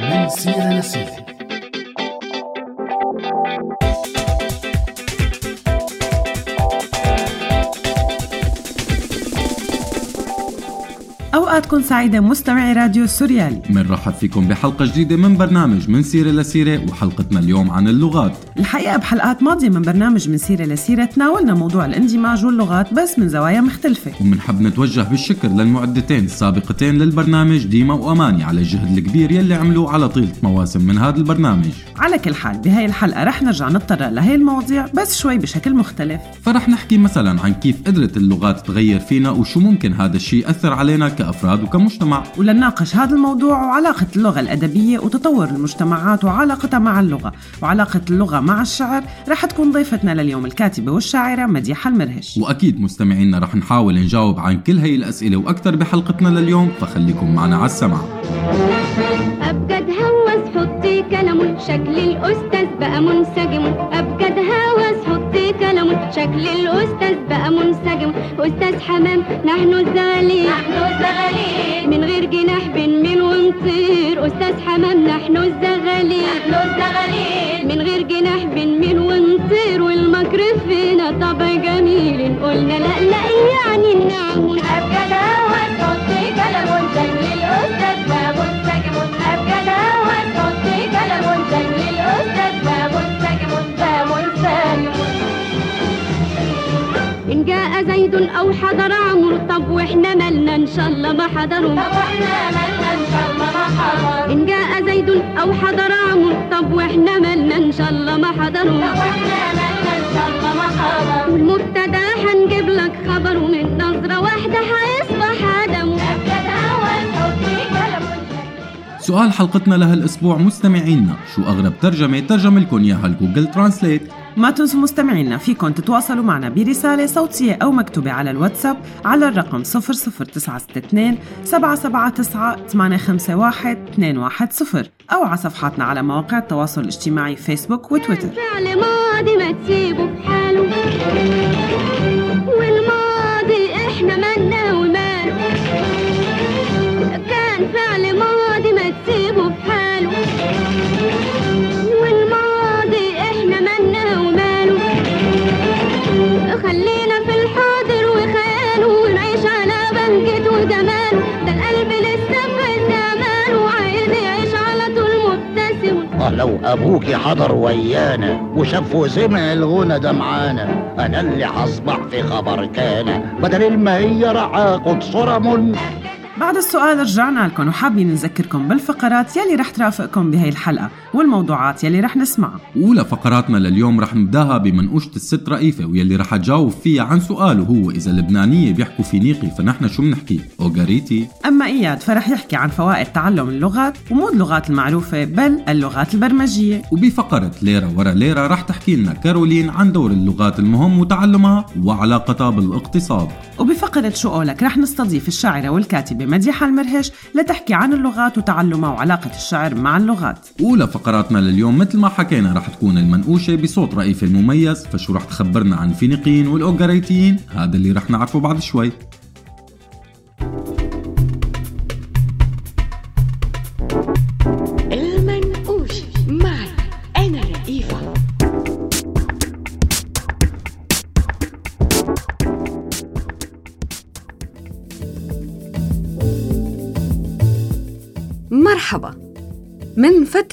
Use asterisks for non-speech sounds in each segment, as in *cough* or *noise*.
من سيرة أوقاتكم سعيدة مستمعي راديو سوريالي بنرحب فيكم بحلقة جديدة من برنامج من سيرة لسيرة وحلقتنا اليوم عن اللغات. الحقيقة بحلقات ماضية من برنامج من سيرة لسيرة تناولنا موضوع الاندماج واللغات بس من زوايا مختلفة. ومنحب نتوجه بالشكر للمعدتين السابقتين للبرنامج ديما وأماني على الجهد الكبير يلي عملوه على طيلة مواسم من هذا البرنامج. على كل حال بهاي الحلقة رح نرجع نتطرق لهي المواضيع بس شوي بشكل مختلف. فرح نحكي مثلا عن كيف قدرت اللغات تغير فينا وشو ممكن هذا الشيء يأثر علينا كأفراد وكمجتمع ولنناقش هذا الموضوع وعلاقة اللغة الأدبية وتطور المجتمعات وعلاقتها مع اللغة. وعلاقة اللغة مع الشعر رح تكون ضيفتنا لليوم الكاتبة والشاعرة مديحة المرهش. وأكيد مستمعينا رح نحاول نجاوب عن كل هي الأسئلة وأكثر بحلقتنا لليوم فخليكم معنا على السمع أبجد هوس حطي كلام شكل الأستاذ بقى منسجم. أبجد هوس حطي كلام شكل الأستاذ بقى منسجم. أستاذ حمام نحن الزغالين نحن الزغالين من غير جناح بنميل ونطير. أستاذ حمام نحن الزغالين نحن الزغالين من غير جناح بنميل ونطير. والمكر فينا طبع جميل. قلنا لا لا يعني نعم أبجد هوس حطي كلام شكل الأستاذ بقى منسجم. زيد أو حضر عمرو طب وإحنا مالنا إن شاء الله ما حضروا طب وإحنا مالنا إن شاء الله ما حضروا إن جاء زيد أو حضر عمرو طب وإحنا مالنا إن شاء الله ما حضروا طب وإحنا مالنا إن شاء الله ما حضروا والمبتدا هنجيب لك خبر ومن نظرة واحدة هيصبح كلام سؤال حلقتنا لهالأسبوع مستمعينا شو أغرب ترجمة؟ ترجم لكم إياها ال Google Translate ما تنسوا مستمعينا فيكم تتواصلوا معنا برسالة صوتية أو مكتوبة على الواتساب على الرقم 00962 779 851 210 أو على صفحاتنا على مواقع التواصل الاجتماعي فيسبوك وتويتر. آه لو أبوكي حضر ويانا وشاف وسمع الغنى ده معانا أنا اللي هصبح في خبر كان بدل هي رعاق صرم. بعد السؤال رجعنا لكم. وحابين نذكركم بالفقرات يلي رح ترافقكم بهي الحلقة والموضوعات يلي رح نسمعها. أولى فقراتنا لليوم رح نبدأها بمنقوشة الست رئيفة واللي رح تجاوب فيها عن سؤاله هو إذا اللبنانية بيحكوا فينيقي فنحن شو بنحكي؟ أوغاريتي؟ أما إياد فرح يحكي عن فوائد تعلم اللغات ومو اللغات المعروفة بل اللغات البرمجية. وبفقرة ليرة ورا ليرة رح تحكي لنا كارولين عن دور اللغات المهم وتعلمها وعلاقتها بالاقتصاد. وبفقرة شو قولك رح نستضيف الشاعرة والكاتبة مديحة المرهش لتحكي عن اللغات وتعلمها وعلاقة الشعر مع اللغات. أولى فقراتنا لليوم مثل ما حكينا رح تكون المنقوشة بصوت رئيف المميز فشو رح تخبرنا عن الفينيقيين والأوغاريتيين هذا اللي رح نعرفه بعد شوي.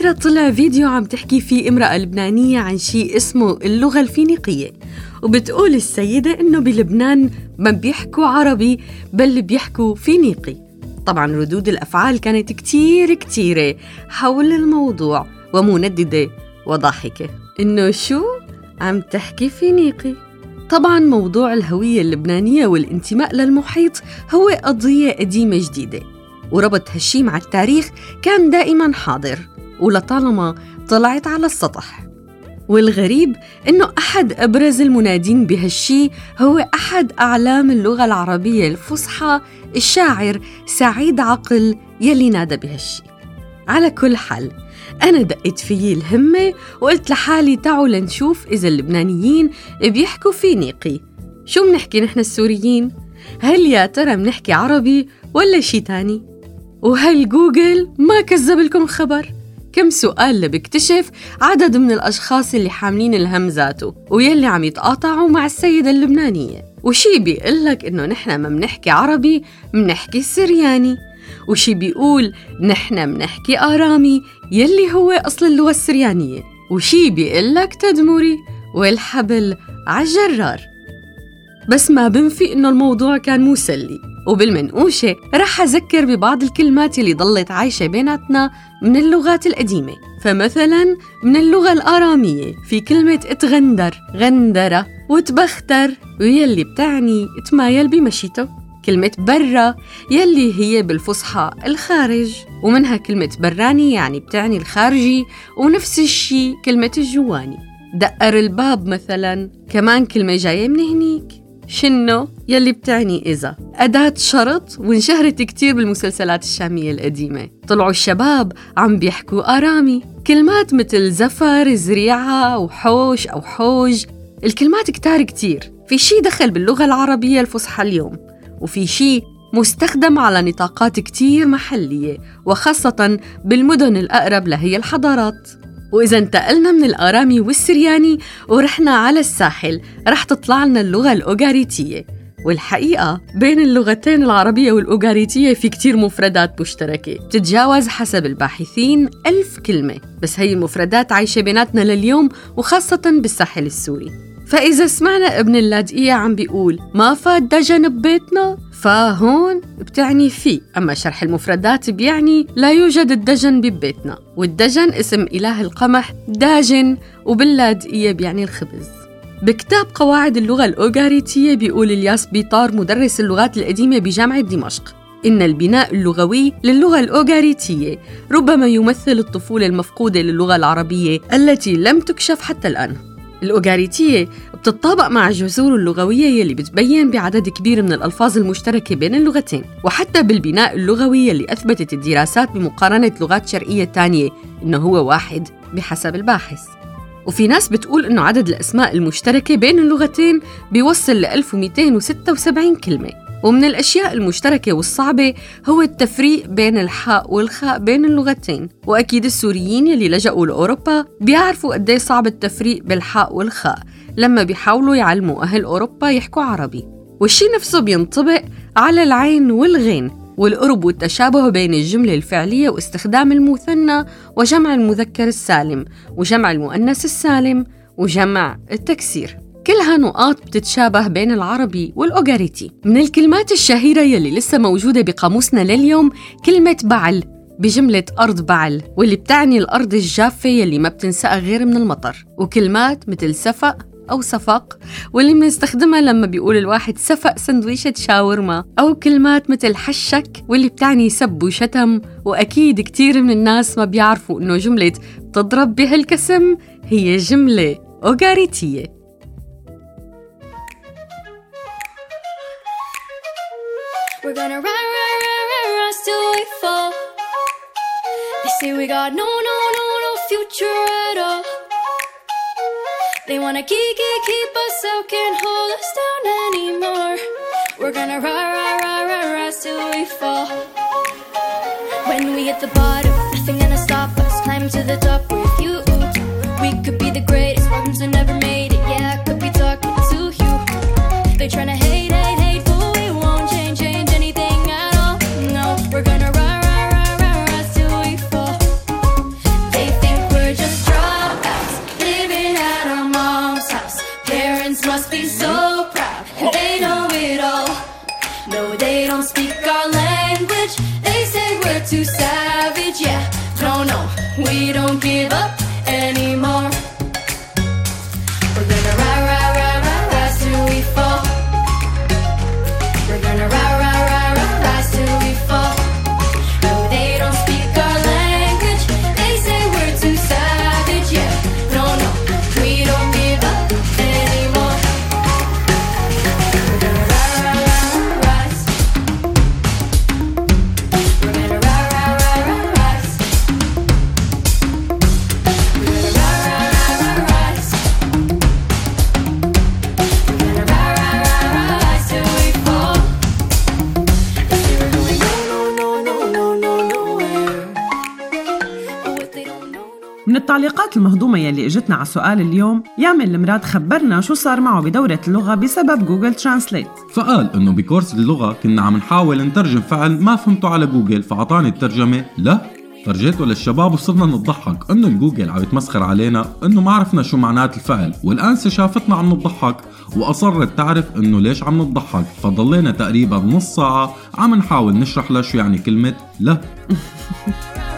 فترة طلع فيديو عم تحكي فيه امرأة لبنانية عن شيء اسمه اللغة الفينيقية. وبتقول السيدة إنه بلبنان ما بيحكوا عربي بل بيحكوا فينيقي. طبعا ردود الأفعال كانت كتير كتيرة حول الموضوع ومنددة وضاحكة. إنه شو عم تحكي فينيقي؟ طبعا موضوع الهوية اللبنانية والانتماء للمحيط هو قضية قديمة جديدة وربط هالشي مع التاريخ كان دائما حاضر. ولطالما طلعت على السطح والغريب إنه أحد أبرز المنادين بهالشي هو أحد أعلام اللغة العربية الفصحى الشاعر سعيد عقل يلي نادى بهالشي على كل حال أنا دقت فيي الهمة وقلت لحالي تعوا لنشوف إذا اللبنانيين بيحكوا فينيقي شو منحكي نحن السوريين؟ هل يا ترى منحكي عربي ولا شي تاني؟ وهل جوجل ما كذب لكم خبر؟ كم سؤال لبكتشف عدد من الأشخاص اللي حاملين الهمزاته ويلي عم يتقاطعوا مع السيدة اللبنانية. وشي بيقلك إنه نحن ما منحكي عربي منحكي سرياني. وشي بيقول نحن منحكي آرامي يلي هو أصل اللغة السريانية. وشي بيقلك تدمري والحبل عالجرار بس ما بنفي إنه الموضوع كان مسلي. وبالمنقوشة رح أذكر ببعض الكلمات اللي ضلت عايشة بيناتنا من اللغات القديمة. فمثلا من اللغة الآرامية في كلمة اتغندر غندرة وتبختر ويلي بتعني تمايل بمشيته. كلمة برا يلي هي بالفصحى الخارج ومنها كلمة براني يعني بتعني الخارجي ونفس الشي كلمة الجواني. دقر الباب مثلا كمان كلمة جاية من هنيك. شنو يلي بتعني إذا؟ أداة شرط وانشهرت كتير بالمسلسلات الشامية القديمة. طلعوا الشباب عم بيحكوا آرامي. كلمات مثل زفر زريعة وحوش أو حوج. الكلمات كتار كتير. في شي دخل باللغة العربية الفصحى اليوم وفي شي مستخدم على نطاقات كتير محلية وخاصة بالمدن الأقرب لهي الحضارات. وإذا انتقلنا من الآرامي والسرياني ورحنا على الساحل رح تطلع لنا اللغة الأوغاريتية. والحقيقة بين اللغتين العربية والأوغاريتية في كتير مفردات مشتركة. بتتجاوز حسب الباحثين ألف كلمة. بس هي المفردات عايشة بيناتنا لليوم وخاصة بالساحل السوري. فإذا سمعنا ابن اللاذقية عم بيقول ما فات دجن ببيتنا فهون بتعني في. أما شرح المفردات بيعني لا يوجد الدجن ببيتنا والدجن اسم إله القمح داجن وباللاذقية بيعني الخبز. بكتاب قواعد اللغة الأوغاريتية بيقول إلياس بيطار مدرس اللغات القديمة بجامعة دمشق إن البناء اللغوي للغة الأوغاريتية ربما يمثل الطفولة المفقودة للغة العربية التي لم تكشف حتى الآن. الأوغاريتية بتتطابق مع الجذور اللغوية يلي بتبين بعدد كبير من الألفاظ المشتركة بين اللغتين وحتى بالبناء اللغوي يلي أثبتت الدراسات بمقارنة لغات شرقية تانية إنه هو واحد بحسب الباحث. وفي ناس بتقول إنه عدد الأسماء المشتركة بين اللغتين بيوصل ل 1276 كلمة. ومن الأشياء المشتركة والصعبة هو التفريق بين الحاء والخاء بين اللغتين وأكيد السوريين يلي لجأوا لأوروبا بيعرفوا قد صعب التفريق بالحاء والخاء لما بيحاولوا يعلموا أهل أوروبا يحكوا عربي. والشي نفسه بينطبق على العين والغين والقرب والتشابه بين الجملة الفعلية واستخدام المثنى وجمع المذكر السالم وجمع المؤنث السالم وجمع التكسير. كلها نقاط بتتشابه بين العربي والأوغاريتي. من الكلمات الشهيرة يلي لسه موجودة بقاموسنا لليوم كلمة بعل بجملة أرض بعل واللي بتعني الأرض الجافة يلي ما بتنسقى غير من المطر. وكلمات مثل سفق أو صفق واللي بنستخدمها لما بيقول الواحد سفق سندويشة شاورما. أو كلمات مثل حشك واللي بتعني سب وشتم. وأكيد كتير من الناس ما بيعرفوا إنه جملة تضرب بهالكسم هي جملة أوغاريتية. We're gonna ride, ride, ride, ride, rise till we fall. They say we got no, no, no, no future at all. They wanna keep, keep, keep us out, can't hold us down anymore. We're gonna ride, ride, ride, ride, rise till we fall. When we hit the bottom, nothing gonna stop us. Climb to the top with you. We could be the greatest ones who never made it. Yeah, I could be talking to you. They tryna hate, اجتنا على سؤال اليوم. يعمل المراد خبرنا شو صار معه بدورة اللغة بسبب Google Translate فقال إنه بكورس اللغة كنا عم نحاول نترجم فعل ما فهمته على جوجل فعطاني الترجمة لا. فرجيته للشباب وصرنا نضحك إنه الجوجل عم يتمسخر علينا إنه ما عرفنا شو معنات الفعل. والانسه شافتنا عم نضحك وأصرت تعرف إنه ليش عم نضحك. فضلينا تقريبا نص ساعة عم نحاول نشرح لها شو يعني كلمة لا. *laughs*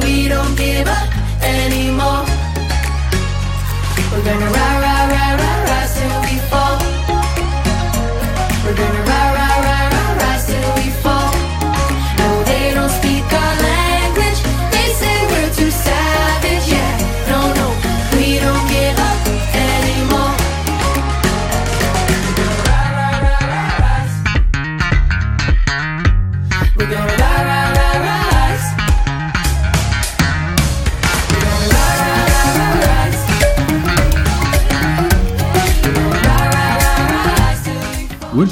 we don't give up anymore. We're gonna ride,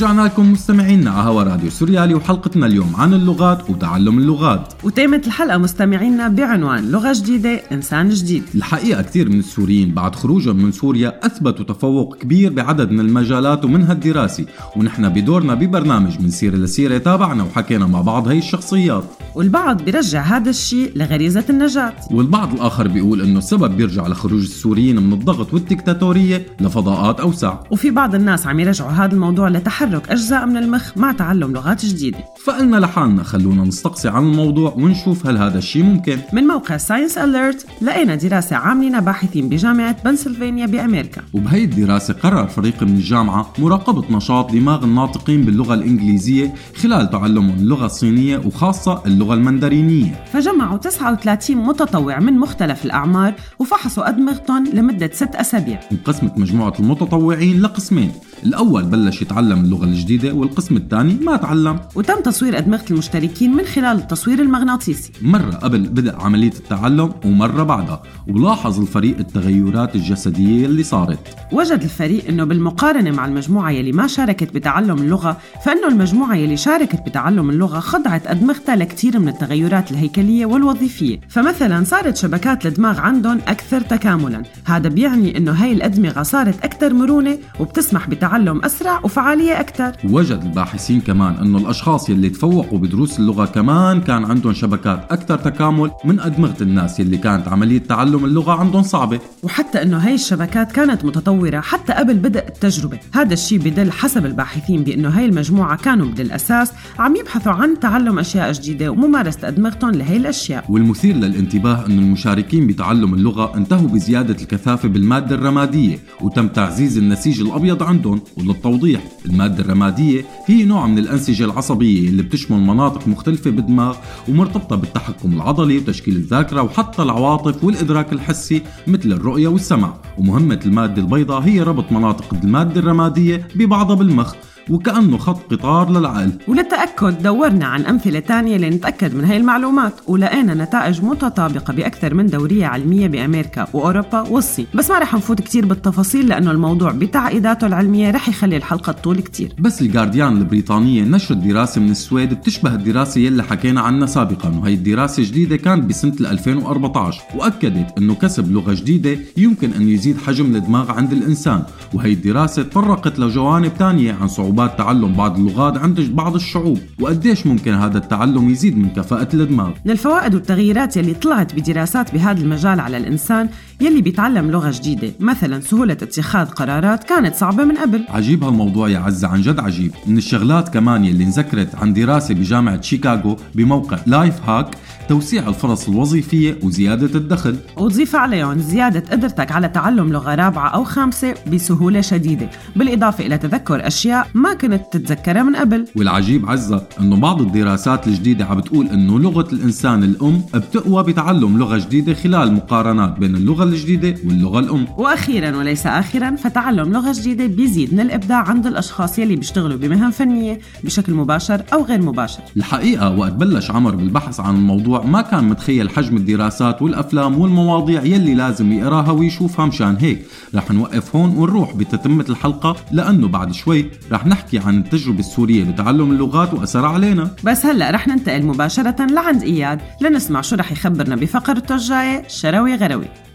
ورجعنا لكم مستمعينا. على هوا راديو سوريالي وحلقتنا اليوم عن اللغات وتعلم اللغات. وتامت الحلقة مستمعينا بعنوان لغة جديدة إنسان جديد. الحقيقة كثير من السوريين بعد خروجهم من سوريا أثبتوا تفوق كبير بعدد من المجالات ومنها الدراسي ونحن بدورنا ببرنامج من سيرة لسيرة تابعنا وحكينا مع بعض هي الشخصيات. والبعض بيرجع هذا الشيء لغريزة النجاة. والبعض الآخر بيقول إنه السبب بيرجع لخروج السوريين من الضغط والديكتاتورية لفضاءات أوسع. وفي بعض الناس عم يرجعوا هذا الموضوع لتحرك أجزاء من المخ مع تعلم لغات جديدة. فقلنا لحالنا خلونا نستقصي عن الموضوع ونشوف هل هذا الشيء ممكن. من موقع ساينس أليرت لقينا دراسة عاملينها باحثين بجامعة بنسلفانيا بأمريكا. وبهي الدراسة قرر فريق من الجامعة مراقبة نشاط دماغ الناطقين باللغة الإنجليزية خلال تعلمهم اللغة الصينية وخاصة اللغة المندرينية. فجمعوا 39 متطوع من مختلف الأعمار وفحصوا أدمغتهم لمدة ست أسابيع. انقسمت مجموعة المتطوعين لقسمين. الأول بلش يتعلم اللغة الجديدة والقسم الثاني ما تعلم. وتم تصوير أدمغة المشتركين من خلال التصوير المغناطيسي. مرة قبل بدء عملية التعلم ومرة بعدها ولاحظ الفريق التغيرات الجسدية اللي صارت. وجد الفريق إنه بالمقارنة مع المجموعة يلي ما شاركت بتعلم اللغة فإنه المجموعة يلي شاركت بتعلم اللغة خضعت أدمغتها لكثير من التغيرات الهيكلية والوظيفية. فمثلا صارت شبكات الدماغ عندهم أكثر تكاملا. هذا بيعني إنه هاي الأدمغة صارت أكثر مرونة وبتسمح بتعلم أسرع وفعالية أكثر؟ وجد الباحثين كمان انه الأشخاص يلي تفوقوا بدروس اللغة كمان كان عندهم شبكات أكثر تكامل من أدمغة الناس يلي كانت عملية تعلم اللغة عندهم صعبة. وحتى إنه هاي الشبكات كانت متطورة حتى قبل بدء التجربة. هذا الشيء بدل حسب الباحثين بأنه هاي المجموعة كانوا بالأساس عم يبحثوا عن تعلم أشياء جديدة وممارسة أدمغتهم لهي الأشياء. والمثير للانتباه أن المشاركين بتعلم اللغة انتهوا بزيادة الكثافة بالمادة الرمادية وتم تعزيز النسيج الأبيض عندهم وللتوضيح المادة الرمادية هي نوع من الأنسجة العصبية اللي بتشمل مناطق مختلفة بالدماغ ومرتبطة بالتحكم العضلي وتشكيل الذاكرة وحتى العواطف والإدراك الحسي مثل الرؤية والسمع ومهمة المادة البيضاء هي ربط مناطق المادة الرمادية ببعضها بالمخ وكأنه خط قطار للعقل. وللتأكد دورنا عن أمثلة تانية لنتأكد من هاي المعلومات ولقينا نتائج متطابقة بأكثر من دورية علمية بأمريكا وأوروبا والصين. بس ما رح نفوت كتير بالتفاصيل لأنه الموضوع بتعقيداته العلمية رح يخلي الحلقة تطول كتير. بس الجارديان البريطانية نشرت دراسة من السويد بتشبه الدراسة يلي حكينا عنها سابقا وهي الدراسة جديدة كانت بسنة 2014 وأكدت أنه كسب لغة جديدة يمكن أن يزيد حجم الدماغ عند الإنسان وهي الدراسة تطرقت لجوانب تانية عن صعوبات تعلم بعض اللغات عند بعض الشعوب وقديش ممكن هذا التعلم يزيد من كفاءة الدماغ من الفوائد والتغييرات يلي طلعت بدراسات بهذا المجال على الإنسان يلي بيتعلم لغة جديدة. مثلا سهولة اتخاذ قرارات كانت صعبة من قبل. عجيب هالموضوع يا عزة عن جد عجيب. من الشغلات كمان يلي انذكرت عن دراسة بجامعة شيكاغو بموقع لايف هاك توسيع الفرص الوظيفية وزيادة الدخل. وتضيف عليهم زيادة قدرتك على تعلم لغة رابعة أو خامسة بسهولة شديدة. بالإضافة إلى تذكر أشياء ما كنت تتذكرها من قبل. والعجيب عزة إنه بعض الدراسات الجديدة عم بتقول إنه لغة الإنسان الأم بتقوى بتعلم لغة جديدة خلال مقارنات بين اللغة الجديدة واللغة الأم. وأخيرا وليس آخرا فتعلم لغة جديدة بيزيد من الإبداع عند الأشخاص يلي بيشتغلوا بمهن فنية بشكل مباشر أو غير مباشر. الحقيقة وقت بلش عمر بالبحث عن الموضوع ما كان متخيل حجم الدراسات والأفلام والمواضيع يلي لازم يقراها ويشوفها مشان هيك. رح نوقف هون ونروح بتتمة الحلقة لأنه بعد شوي رح نحكي عن التجربة السورية بتعلم اللغات وأثرها علينا. بس هلأ رح ننتقل مباشرة لعند إياد لنسمع شو رح يخبرنا بفقرته الجاية شروي غروي.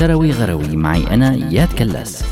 شروي غروي معي أنا إياد كلاس.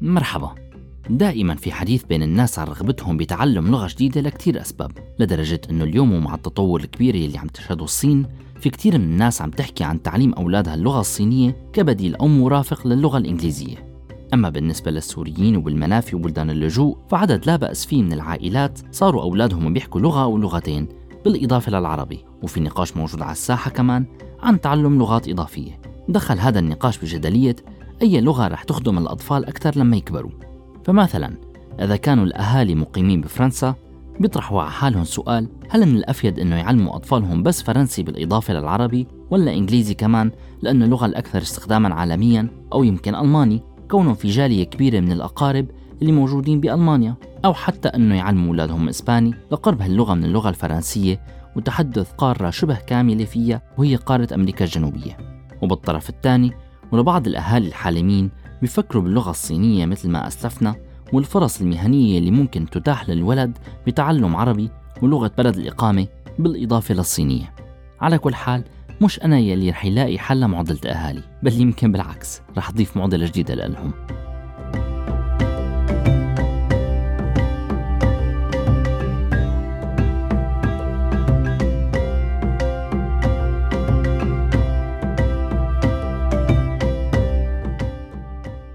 مرحبا. دائما في حديث بين الناس عن رغبتهم بتعلم لغة جديدة لكتير أسباب لدرجة أنه اليوم ومع التطور الكبير يلي عم تشهده الصين في كتير من الناس عم تحكي عن تعليم أولادها اللغة الصينية كبديل أو مرافق للغة الإنجليزية. أما بالنسبة للسوريين وبالمنافي وبلدان اللجوء فعدد لا بأس فيه من العائلات صاروا أولادهم بيحكوا لغة أو لغتين بالإضافة للعربي. وفي نقاش موجود على الساحة كمان عن تعلم لغات إضافية. دخل هذا النقاش بجدلية أي لغة رح تخدم الأطفال أكثر لما يكبروا. فمثلا إذا كانوا الأهالي مقيمين بفرنسا بيطرحوا على حالهم سؤال هل من الأفيد إنه يعلموا أطفالهم بس فرنسي بالإضافة للعربي ولا إنجليزي كمان؟ لأنه اللغة الأكثر استخداما عالميا أو يمكن ألماني كونهم في جالية كبيرة من الأقارب اللي موجودين بألمانيا أو حتى أنه يعلموا أولادهم إسباني لقرب هاللغة من اللغة الفرنسية وتحدث قارة شبه كاملة فيها وهي قارة أمريكا الجنوبية. وبالطرف الثاني ولبعض الأهالي الحالمين بيفكروا باللغة الصينية مثل ما أسلفنا والفرص المهنية اللي ممكن تتاح للولد بتعلم عربي ولغة بلد الإقامة بالإضافة للصينية. على كل حال مش أنا يلي رح يلاقي حل لمعضلة أهالي بل يمكن بالعكس رح أضيف معضلة جديدة لهم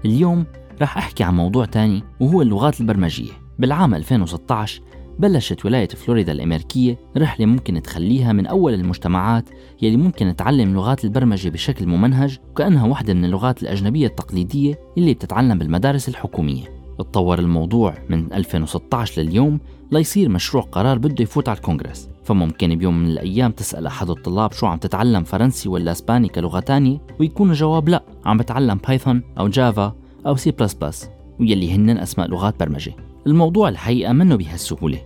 اليوم رح أحكي عن موضوع تاني وهو اللغات البرمجية. بالعام 2016 بلشت ولاية فلوريدا الأمريكية رحلة ممكن تخليها من أول المجتمعات يلي ممكن تعلم لغات البرمجة بشكل ممنهج وكأنها واحدة من اللغات الأجنبية التقليدية اللي بتتعلم بالمدارس الحكومية. اتطور الموضوع من 2016 لليوم ليصير مشروع قرار بده يفوت على الكونغرس. فممكن بيوم من الأيام تسأل أحد الطلاب شو عم تتعلم فرنسي ولا أسباني كلغة تانية ويكون الجواب لا عم بتعلم Python أو Java أو سي بلس بلس ويلي هن أسماء لغات برمجة. الموضوع الحقيقة مانه بهالسهولة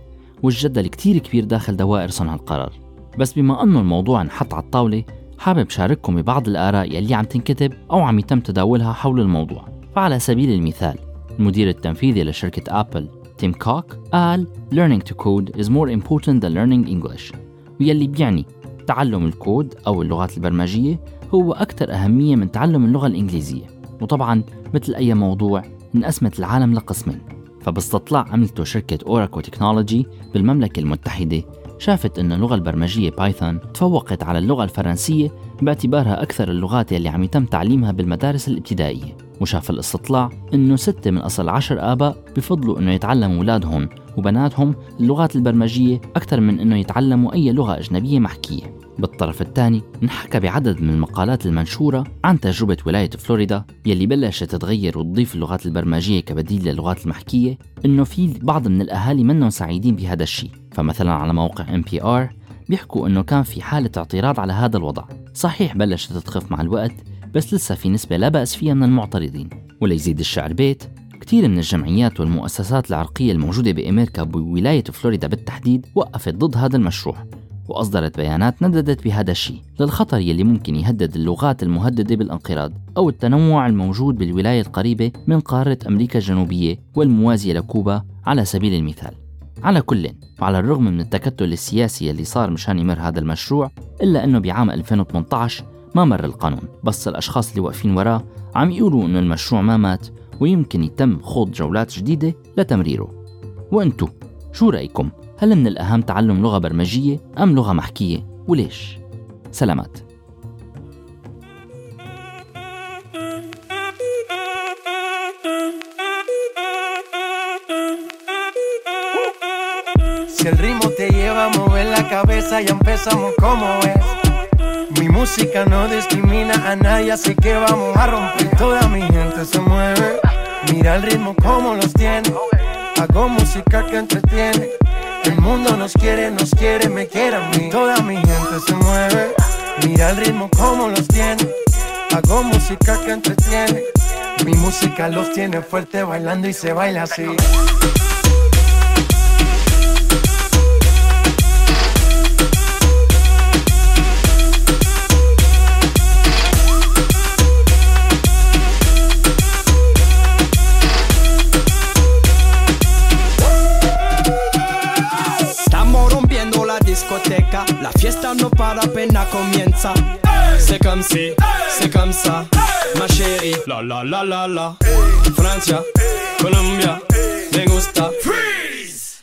والجدل كتير كبير داخل دوائر صنع القرار. بس بما أنه الموضوع انحط على الطاولة حابب شارككم ببعض الآراء يلي عم تنكتب أو عم يتم تداولها حول الموضوع. فعلى سبيل المثال المدير التنفيذي لشركة أبل تيم كوك قال Learning to code is more important than learning English. ويلي بيعني تعلم الكود أو اللغات البرمجية هو أكثر أهمية من تعلم اللغة الإنجليزية. وطبعا مثل أي موضوع انقسمت العالم لقسمين. فباستطلاع عملته شركة Ocado Technology بالمملكة المتحدة شافت أن اللغة البرمجية Python تفوقت على اللغة الفرنسية باعتبارها أكثر اللغات يلي عم يتم تعليمها بالمدارس الابتدائية. وشاف الاستطلاع أنه ستة من أصل عشر آباء بفضلوا أنه يتعلموا أولادهم وبناتهم اللغات البرمجية أكثر من أنه يتعلموا أي لغة أجنبية محكية. بالطرف الثاني انحكى بعدد من المقالات المنشورة عن تجربة ولاية فلوريدا يلي بلشت تتغير وتضيف اللغات البرمجية كبديل للغات المحكية إنه في بعض من الأهالي منهم سعيدين بهذا الشيء. فمثلا على موقع NPR بيحكوا إنه كان في حالة اعتراض على هذا الوضع. صحيح بلشت تخف مع الوقت بس لسه في نسبة لا بأس فيها من المعترضين. وليزيد الشعر بيت كثير من الجمعيات والمؤسسات العرقية الموجودة بأمريكا بولاية فلوريدا بالتحديد وقفت ضد هذا المشروع. وأصدرت بيانات نددت بهذا الشيء للخطر يلي ممكن يهدد اللغات المهددة بالانقراض أو التنوع الموجود بالولاية القريبة من قارة أمريكا الجنوبية والموازية لكوبا على سبيل المثال. على كل وعلى الرغم من التكتل السياسي اللي صار مشان يمر هذا المشروع إلا أنه بعام 2018 ما مر القانون بس الأشخاص اللي واقفين وراه عم يقولوا أنه المشروع ما مات ويمكن يتم خوض جولات جديدة لتمريره وأنتو شو رأيكم؟ هل من الأهم تعلم لغة برمجية أم لغة محكية؟ وليش؟ سلامات Lleva a mover la cabeza, ya empezamos como es. Mi música no discrimina a nadie, así que vamos a romper. Toda mi gente se mueve. Mira el ritmo como los tiene. Hago música que entretiene. El mundo nos quiere, nos quiere, me quiere a mí. Toda mi gente se mueve. Mira el ritmo como los tiene. Hago música que entretiene. Mi música los tiene fuerte bailando y se baila así. Discoteca, la fiesta no para apenas comienza. C'est comme si, c'est comme ça, ma chérie. La la la la la. Francia, Colombia, me gusta. Freeze.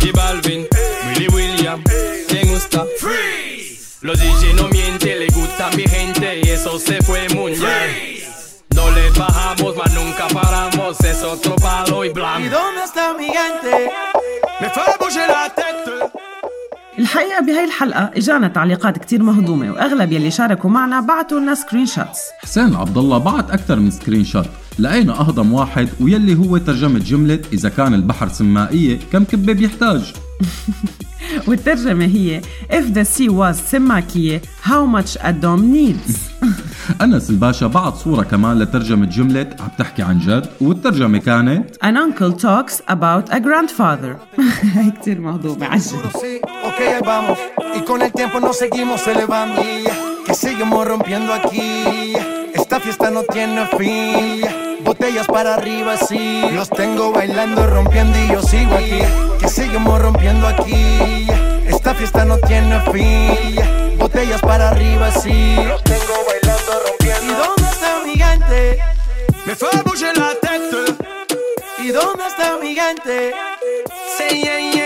J Balvin, Willy William, me gusta. Freeze. Los DJ no mienten, le gusta mi gente y eso se fue muy bien. No le bajamos, mas nunca paramos, es otro palo y ¿Y blanco. dónde está mi gente? Me fue tête. الحقيقة بهاي الحلقة إجانا تعليقات كتير مهضومة وأغلب يلي شاركوا معنا بعتوا لنا screenshots حسين عبد الله بعت أكثر من screenshot لقينا أهضم واحد ويلي هو ترجمة جملة إذا كان البحر سماكية كم كبة بيحتاج. *laughs* والترجمة هي If the sea was سماكية how much a dome needs. *laughs* أنس الباشا بعت صورة كمان لترجمة جملة عم تحكي عن جد والترجمة كانت An uncle talks about a grandfather. *laughs* هاي كتير مهضومة عجل Sí. Que seguimos rompiendo aquí. Esta fiesta no tiene fin. Botellas para arriba, sí. Los tengo bailando, rompiendo y yo sigo aquí. Que seguimos rompiendo aquí. Esta fiesta no tiene fin. Botellas para arriba, sí. Los tengo bailando, rompiendo. ¿Y dónde está mi gente? Me fue bouger la tête. ¿Y dónde está mi gente? Say yeah, yeah,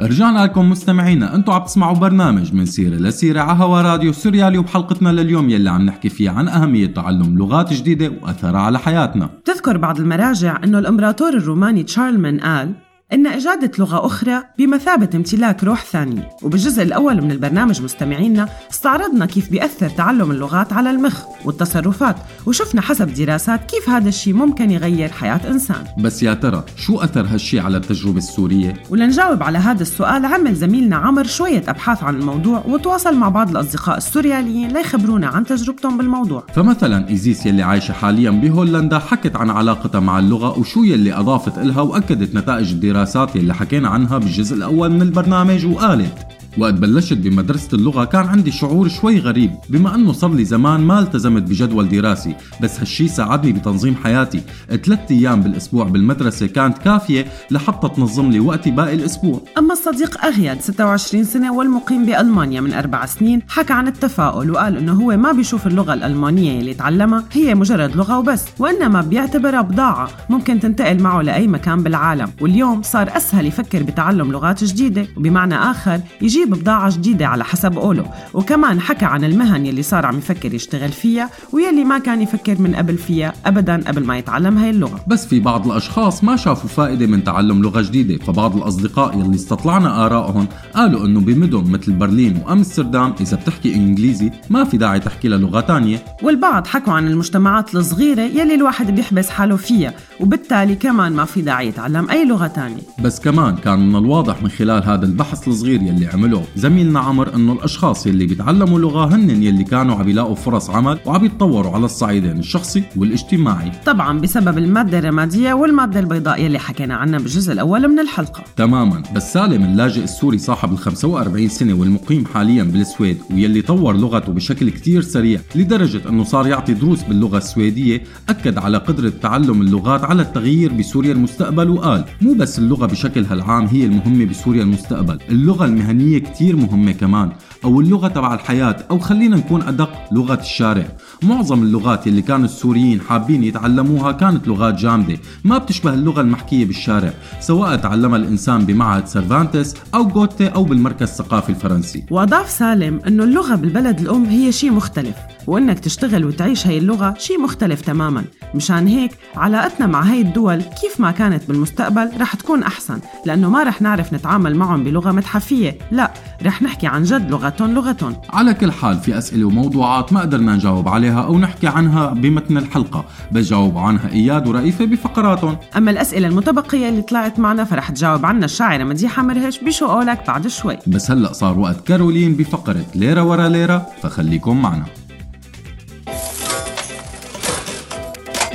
رجعنا لكم مستمعينا أنتم عم تسمعوا برنامج من سيرة لسيرة على هوا راديو سوريالي وبحلقتنا لليوم يلي عم نحكي فيها عن أهمية تعلم لغات جديدة وأثرها على حياتنا. تذكر بعض المراجع أنه الإمبراطور الروماني تشارلمان قال إن إجادة لغة أخرى بمثابة امتلاك روح ثانية. وبالجزء الأول من البرنامج مستمعينا استعرضنا كيف بيأثر تعلم اللغات على المخ والتصرفات وشفنا حسب دراسات كيف هذا الشيء ممكن يغير حياة إنسان. بس يا ترى شو أثر هالشي على التجربة السورية؟ ولنجاوب على هذا السؤال عمل زميلنا عمر شوية أبحاث عن الموضوع وتواصل مع بعض الأصدقاء السورياليين ليخبرونا عن تجربتهم بالموضوع. فمثلا إيزيس يلي عايشة حاليا بهولندا حكت عن علاقتها مع اللغة وشو يلي أضافت إلها وأكدت نتائج الدراسات يلي حكينا عنها بالجزء الأول من البرنامج وقالت وقت بلشت بمدرسة اللغة. كان عندي شعور شوي غريب بما أنه صار لي زمان ما التزمت بجدول دراسي بس هالشي ساعدني بتنظيم حياتي. ثلاث أيام بالأسبوع بالمدرسة كانت كافية لحتى تنظم لي وقتي باقي الأسبوع. أما الصديق أغياد 26 سنة والمقيم بألمانيا من أربع سنين حكى عن التفاؤل وقال إنه هو ما بيشوف اللغة الألمانية اللي تعلمها هي مجرد لغة وبس وإنما بيعتبرها بضاعة ممكن تنتقل معه لأي مكان بالعالم. واليوم صار أسهل يفكر بتعلم لغات جديدة وبمعنى آخر يجيب بضاعة جديدة على حسب قوله. وكمان حكى عن المهن يلي صار عم يفكر يشتغل فيها ويلي ما كان يفكر من قبل فيها أبدا قبل ما يتعلم هاي اللغة. بس في بعض الأشخاص ما شافوا فائدة من تعلم لغة جديدة فبعض الأصدقاء يلي استطلعنا آرائهم قالوا إنه بمدن مثل برلين وأمستردام إذا بتحكي إنجليزي ما في داعي تحكي لغة تانية. والبعض حكوا عن المجتمعات الصغيرة يلي الواحد بيحبس حاله فيها وبالتالي كمان ما في داعي يتعلم أي لغة تانية. بس كمان كان من الواضح من خلال هذا البحث الصغير يلي عمله زميلنا عمر إنه الأشخاص يلي بيتعلموا لغة هن يلي كانوا عم يلاقوا فرص عمل وعم يتطوروا على الصعيدين الشخصي والاجتماعي. طبعا بسبب المادة الرمادية والمادة البيضاء يلي حكينا عنها بالجزء الأول من الحلقة. تماما. بس سالم اللاجئ السوري صاحب ال 45 سنة والمقيم حاليا بالسويد ويلي طور لغته بشكل كتير سريع لدرجة إنه صار يعطي دروس باللغة السويدية أكد على قدرة تعلم اللغات على التغيير بسوريا المستقبل وقال مو بس اللغة بشكلها العام هي المهمة بسوريا المستقبل اللغة المهنية كتير مهمة كمان أو اللغة تبع الحياة أو خلينا نكون أدق لغة الشارع. معظم اللغات اللي كانوا السوريين حابين يتعلموها كانت لغات جامدة ما بتشبه اللغة المحكية بالشارع سواء تعلمها الإنسان بمعهد سيرفانتس أو جوته أو بالمركز الثقافي الفرنسي. وأضاف سالم أنه اللغة بالبلد الأم هي شيء مختلف. وإنك تشتغل وتعيش هاي اللغة شيء مختلف تماما. مشان هيك علاقتنا مع هاي الدول كيف ما كانت بالمستقبل رح تكون أحسن. لأنه ما رح نعرف نتعامل معهم بلغة متحفية. لا رح نحكي عن جد لغتهم لغتهم. على كل حال في أسئلة وموضوعات ما قدرنا نجاوب عليها أو نحكي عنها بمتن الحلقة. بس جاوبوا عنها إياد ورئيفة بفقراتهم. أما الأسئلة المتبقية اللي طلعت معنا فرح تجاوب عنا الشاعرة مديحة مرهش بشو قولك بعد شوي. بس هلأ صار وقت كارولين بفقرة ليرة ورا ليرة فخليكم معنا.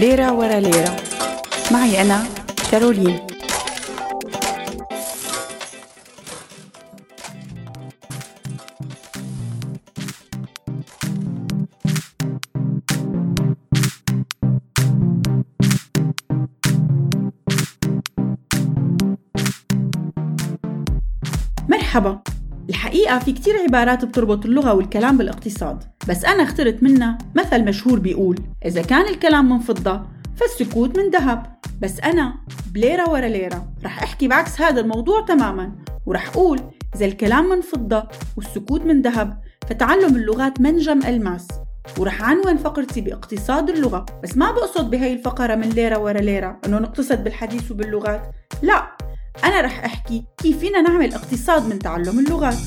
ليرة ورا ليرة. معي أنا كارولين. مرحبا. الحقيقة في كتير عبارات بتربط اللغة والكلام بالاقتصاد بس أنا اخترت منها مثل مشهور بيقول إذا كان الكلام من فضة فالسكوت من ذهب. بس أنا بليرة ورا ليرة رح أحكي بعكس هذا الموضوع تماما ورح أقول إذا الكلام من فضة والسكوت من ذهب فتعلم اللغات منجم ألماس. ورح عنوان فقرتي باقتصاد اللغة بس ما بقصد بهاي الفقرة من ليرة ورا ليرة إنه نقتصد بالحديث وباللغات. لا أنا رح أحكي كيف فينا نعمل اقتصاد من تعلم اللغات.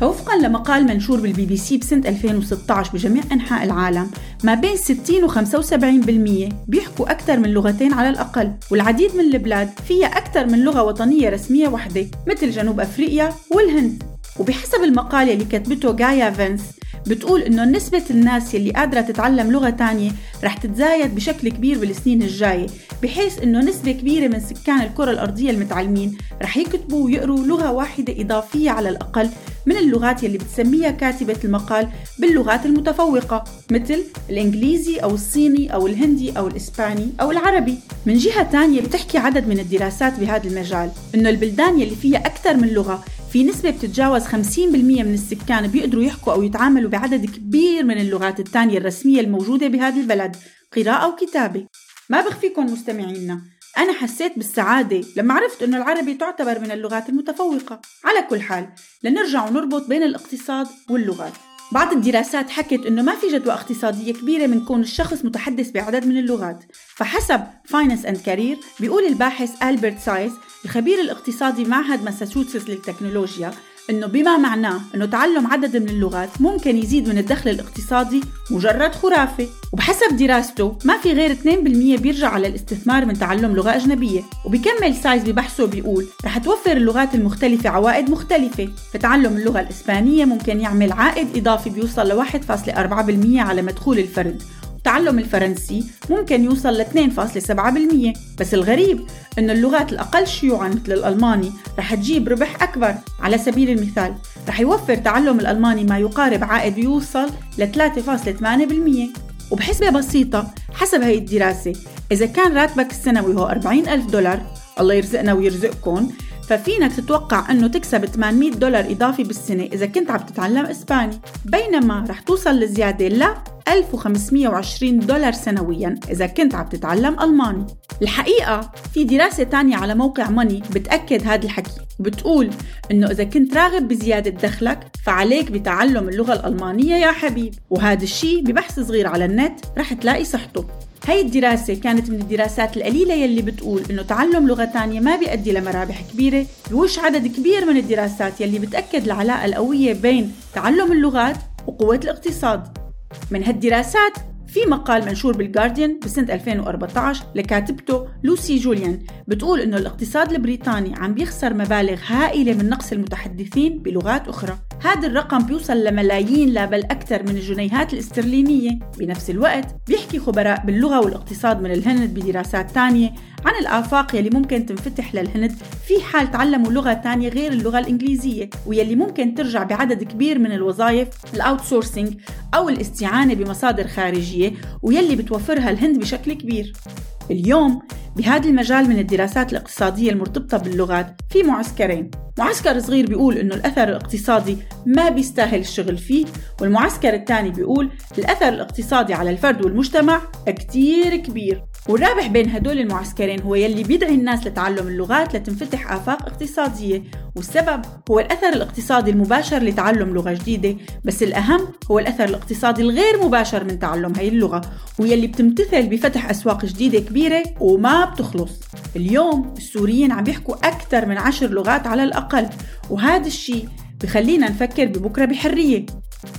فوفقا لمقال منشور بالبي بي سي بسنة 2016 بجميع أنحاء العالم ما بين 60 و 75% بيحكوا أكثر من لغتين على الأقل والعديد من البلاد فيها أكثر من لغة وطنية رسمية وحدة مثل جنوب أفريقيا والهند. وبحسب المقال اللي كتبته جايا فينس بتقول إنه نسبة الناس يلي قادرة تتعلم لغة تانية رح تتزايد بشكل كبير بالسنين الجاية بحيث إنه نسبة كبيرة من سكان الكرة الأرضية المتعلمين رح يكتبوا ويقروا لغة واحدة إضافية على الأقل من اللغات يلي بتسميها كاتبة المقال باللغات المتفوقة مثل الإنجليزي أو الصيني أو الهندي أو الإسباني أو العربي. من جهة تانية بتحكي عدد من الدراسات بهذا المجال إنه البلدان يلي فيها أكثر من لغة في نسبة بتتجاوز 50% من السكان بيقدروا يحكوا أو يتعاملوا بعدد كبير من اللغات الثانية الرسمية الموجودة بهذا البلد قراءة وكتابة ما بخفيكم مستمعينا. أنا حسيت بالسعادة لما عرفت أنه العربي تعتبر من اللغات المتفوقة. على كل حال لنرجع ونربط بين الاقتصاد واللغات. بعض الدراسات حكت إنه ما في جدوى اقتصادية كبيرة من كون الشخص متحدث بعدد من اللغات. فحسب Finance and Career بيقول الباحث البرت سايز الخبير الاقتصادي معهد ماساتشوستس للتكنولوجيا إنه بما معناه إنه تعلم عدد من اللغات ممكن يزيد من الدخل الاقتصادي مجرد خرافة. وبحسب دراسته ما في غير 2% بيرجع على الاستثمار من تعلم لغة أجنبية. وبكمل سايز ببحثه بيقول رح توفر اللغات المختلفة عوائد مختلفة. فتعلم اللغة الإسبانية ممكن يعمل عائد إضافي بيوصل ل 1.4% على مدخول الفرد. تعلم الفرنسي ممكن يوصل ل 2.7% بس الغريب أن اللغات الأقل شيوعا مثل الألماني رح تجيب ربح أكبر. على سبيل المثال رح يوفر تعلم الألماني ما يقارب عائد يوصل ل 3.8% وبحسبة بسيطة حسب هاي الدراسة إذا كان راتبك السنوي هو 40 ألف دولار الله يرزقنا ويرزقكم ففينك تتوقع إنه تكسب 800 دولار إضافي بالسنة إذا كنت عم تتعلم إسباني. بينما رح توصل لزيادة ل 1520 دولار سنويا إذا كنت عم تتعلم ألماني. الحقيقة في دراسة تانية على موقع ماني بتأكد هذا الحكي. بتقول إنه إذا كنت راغب بزيادة دخلك فعليك بتعلم اللغة الألمانية يا حبيب. وهذا الشيء ببحث صغير على النت رح تلاقي صحته. هاي الدراسة كانت من الدراسات القليلة يلي بتقول إنه تعلم لغة تانية ما بيؤدي لمرابح كبيرة. بوش عدد كبير من الدراسات يلي بتأكد العلاقة القوية بين تعلم اللغات وقوة الاقتصاد. من هالدراسات في مقال منشور بالجارديان بسنة 2014 لكاتبته لوسي جوليان بتقول إنه الاقتصاد البريطاني عم بيخسر مبالغ هائلة من نقص المتحدثين بلغات أخرى. هذا الرقم بيوصل لملايين لا بل أكثر من الجنيهات الاسترلينية. بنفس الوقت بيحكي خبراء باللغة والاقتصاد من الهند بدراسات تانية عن الآفاق يلي ممكن تنفتح للهند. في حال تعلموا لغة تانية غير اللغة الإنجليزية ويلي ممكن ترجع بعدد كبير من الوظائف الأوت سورسينج أو الاستعانة بمصادر خارجية ويلي بتوفرها الهند بشكل كبير. اليوم بهذا المجال من الدراسات الاقتصادية المرتبطة باللغات في معسكرين. معسكر صغير بيقول إنه الأثر الاقتصادي ما بيستاهل الشغل فيه والمعسكر الثاني بيقول الأثر الاقتصادي على الفرد والمجتمع كتير كبير. والرابح بين هدول المعسكرين هو يلي بيدعي الناس لتعلم اللغات لتنفتح آفاق اقتصادية والسبب هو الأثر الاقتصادي المباشر لتعلم لغة جديدة بس الأهم هو الأثر الاقتصادي الغير مباشر من تعلم هاي اللغة ويلي بتمتثل بفتح أسواق جديدة كبيرة وما بتخلص. اليوم السوريين عم يحكوا أكثر من عشر لغات على الأقل وهذا الشيء بخلينا نفكر ببكرة بحرية.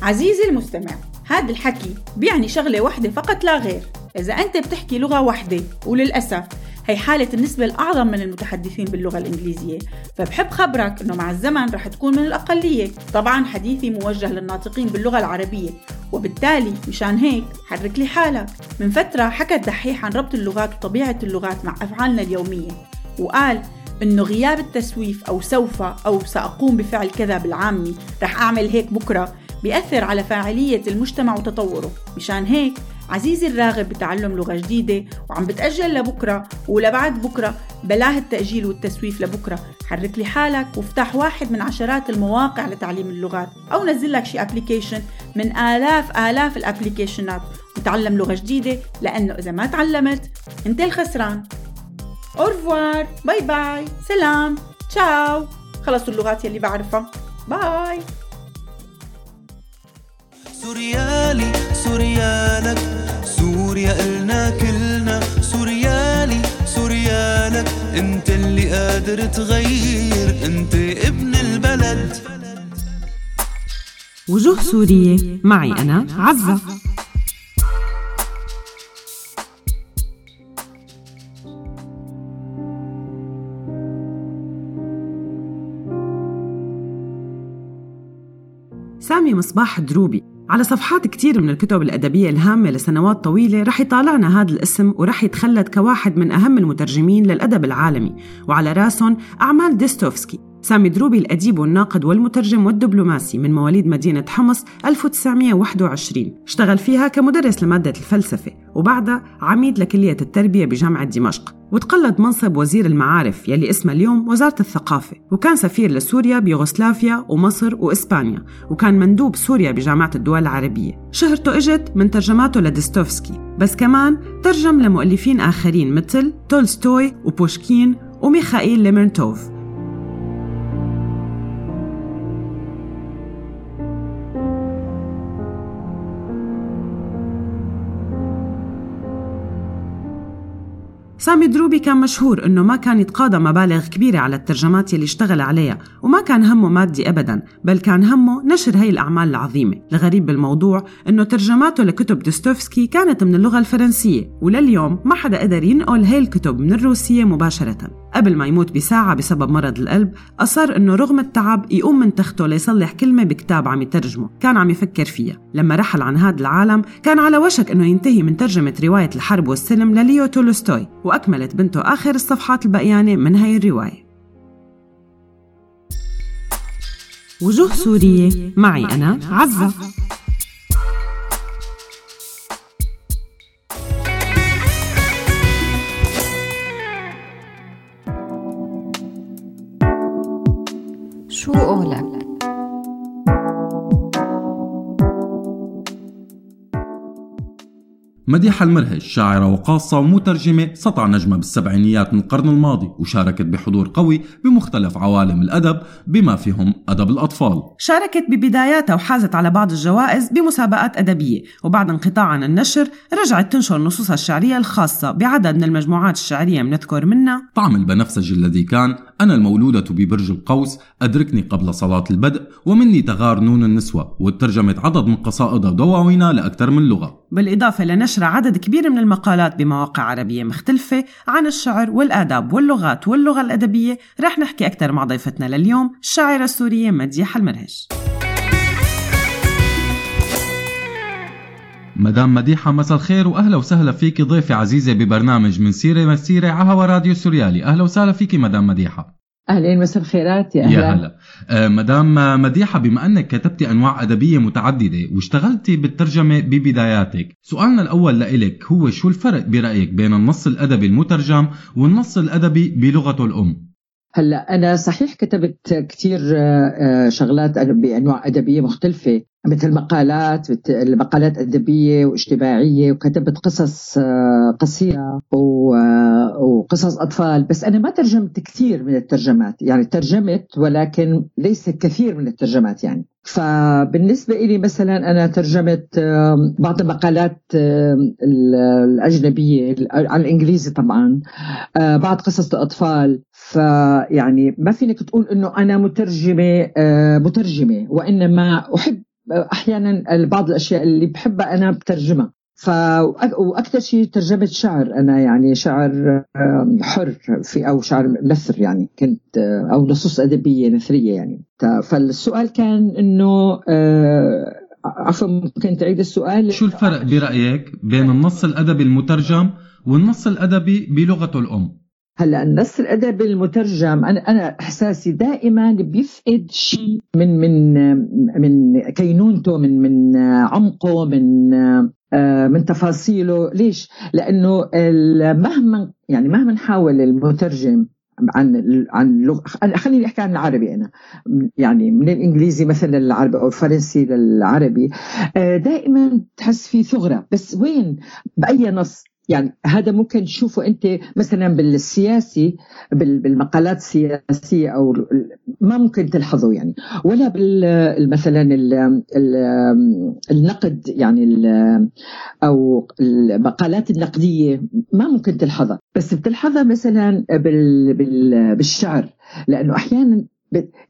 عزيزي المستمع هذا الحكي بيعني شغلة واحدة فقط لا غير. إذا أنت بتحكي لغة واحدة وللأسف هي حالة النسبة الأعظم من المتحدثين باللغة الإنجليزية فبحب خبرك أنه مع الزمن رح تكون من الأقلية. طبعا حديثي موجه للناطقين باللغة العربية وبالتالي مشان هيك حرك لي حالك. من فترة حكى الدحيح عن ربط اللغات وطبيعة اللغات مع أفعالنا اليومية وقال إنه غياب التسويف أو سوف أو سأقوم بفعل كذا بالعامي رح أعمل هيك بكرة. بيأثر على فاعلية المجتمع وتطوره. مشان هيك عزيزي الراغب بتعلم لغة جديدة وعم بتأجل لبكرة ولبعد بكرة بلاه التأجيل والتسويف لبكرة. حرك لي حالك وافتح واحد من عشرات المواقع لتعليم اللغات أو نزل لك شي application من آلاف آلاف الابلكيشنات وتعلم لغة جديدة لأنه إذا ما تعلمت أنت الخسران. Au revoir bye bye. سلام. تشاو. خلصوا اللغات يلي بعرفها. باي. سوريالي سوريالك سوريا إلنا كلنا. سوريالي سوريالك أنت اللي قادر تغير أنت ابن البلد. وجوه سورية معي أنا عزة. سامي مصباح دروبي. على صفحات كتير من الكتب الأدبية الهامة لسنوات طويلة رح يطالعنا هذا الاسم ورح يتخلد كواحد من أهم المترجمين للأدب العالمي وعلى رأسهم أعمال ديستوفسكي. سامي دروبي الأديب والناقد والمترجم والدبلوماسي من مواليد مدينة حمص 1921 اشتغل فيها كمدرس لمادة الفلسفة وبعدها عميد لكلية التربية بجامعة دمشق. وتقلد منصب وزير المعارف يلي اسمه اليوم وزارة الثقافة. وكان سفير لسوريا بيوغوسلافيا ومصر وإسبانيا. وكان مندوب سوريا بجامعة الدول العربية. شهرته إجت من ترجماته لديستوفسكي بس كمان ترجم لمؤلفين آخرين مثل تولستوي وبوشكين وميخائيل ليمرنتوف. سامي دروبي كان مشهور إنه ما كان يتقاضى مبالغ كبيرة على الترجمات يلي اشتغل عليها وما كان همه مادي ابدا بل كان همه نشر هي الأعمال العظيمة. الغريب بالموضوع إنه ترجماته لكتب دوستوفسكي كانت من اللغة الفرنسية ولليوم ما حدا قدر ينقل هي الكتب من الروسية مباشرة. قبل ما يموت بساعة بسبب مرض القلب أصر إنه رغم التعب يقوم من تخته ليصلح كلمة بكتاب عم يترجمه. كان عم يفكر فيها. لما رحل عن هذا العالم كان على وشك إنه ينتهي من ترجمة رواية الحرب والسلم لليو تولستوي. وأكملت بنته آخر الصفحات البقيانة من هاي الرواية وجوه سورية معي أنا عزة شو قولك؟ مديحة المرهج شاعرة وقاصة ومترجمة سطع نجمة بالسبعينيات من القرن الماضي وشاركت بحضور قوي بمختلف عوالم الأدب بما فيهم أدب الأطفال. شاركت ببداياتها وحازت على بعض الجوائز بمسابقات أدبية وبعد انقطاع عن النشر رجعت تنشر نصوصها الشعرية الخاصة بعدد من المجموعات الشعرية بنذكر منها طعم البنفسجي الذي كان أنا المولودة ببرج القوس أدركني قبل صلاة البدء ومني تغار نون النسوة وترجمت عدد من قصائدها ودواوينها لأكثر من لغة. بالإضافة لنشر عدد كبير من المقالات بمواقع عربية مختلفة عن الشعر والآداب واللغات واللغة الأدبية رح نحكي أكثر مع ضيفتنا لليوم الشاعرة السورية مديحة المرهش مدام مديحة مساء الخير وأهلا وسهلا فيك ضيفة عزيزة ببرنامج من سيرة مسيرة على هوا راديو سوريالي. أهلا وسهلا فيك مدام مديحة. أهلين مساء الخيرات يا أهلا. يا هلا. آه مدام مديحة بما أنك كتبتي أنواع أدبية متعددة واشتغلتي بالترجمة ببداياتك سؤالنا الأول لإلك هو شو الفرق برأيك بين النص الأدبي المترجم والنص الأدبي بلغته الأم؟ هلا أنا صحيح كتبت كثير شغلات بأنواع أدبية مختلفة مثل مقالات مقالات أدبية واجتماعية وكتبت قصص قصيرة وقصص أطفال بس أنا ما ترجمت كثير من الترجمات يعني ترجمت ولكن ليس كثير من الترجمات يعني. فبالنسبة لي مثلا أنا ترجمت بعض المقالات الأجنبية على الإنجليزي طبعا بعض قصص الأطفال. فيعني ما فينك تقول إنه أنا مترجمة مترجمة وإنما أحب أحيانا بعض الأشياء اللي بحبها أنا بترجمها. ف وأكثر شيء ترجمت شعر أنا يعني شعر حر في أو شعر نثر يعني كنت أو نصوص أدبية نثرية يعني. فالسؤال كان إنه عفوا ممكن تعيد السؤال. شو الفرق برأيك بين النص الأدبي المترجم والنص الأدبي بلغته الأم؟ هلا النص الادبي المترجم أنا أنا إحساسي دائما بيفقد شيء من من من كينونته من من عمقه من من تفاصيله. ليش؟ لأنه مهما يعني مهما نحاول المترجم عن عن لغة خليني أحكي عن العربي أنا. يعني من الإنجليزي مثلا للعربي أو الفرنسي للعربي. دائما تحس في ثغرة. بس وين؟ بأي نص؟ يعني هذا ممكن تشوفه أنت مثلا بالسياسي بالمقالات السياسية أو ما ممكن تلحظه يعني. ولا بال مثلا النقد يعني أو المقالات النقدية ما ممكن تلحظها بس بتلحظها مثلا بالشعر. لأنه أحيانا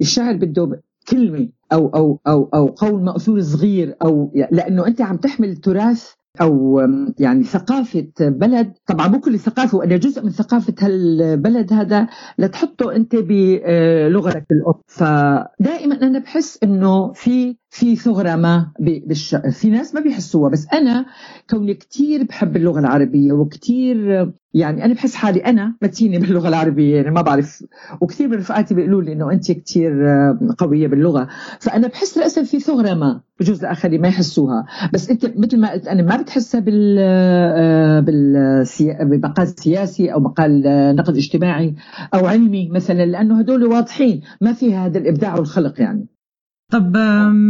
الشعر بده كلمة أو أو أو أو قول مأثور صغير أو لأنه أنت عم تحمل تراث أو يعني ثقافة بلد. طبعا مو كل الثقافه وأنا جزء من ثقافة هالبلد هذا. لتحطه أنت بلغتك الأم. فدائما أنا بحس إنه في في ثغرة ما بالش... في ناس ما بيحسوها. بس أنا كوني كثير بحب اللغة العربية وكثير يعني أنا بحس حالي أنا متينة باللغة العربية يعني ما بعرف. وكثير من رفقاتي بيقولوا لي إنه انت كثير قوية باللغة. فأنا بحس للأسف في ثغرة ما بجوز الآخرين ما يحسوها. بس أنت مثل ما قلت أنا ما بتحسها بال بمقال سياسي أو مقال نقد اجتماعي أو علمي مثلا لأنه هدول واضحين. ما فيها هذا الإبداع والخلق يعني. طب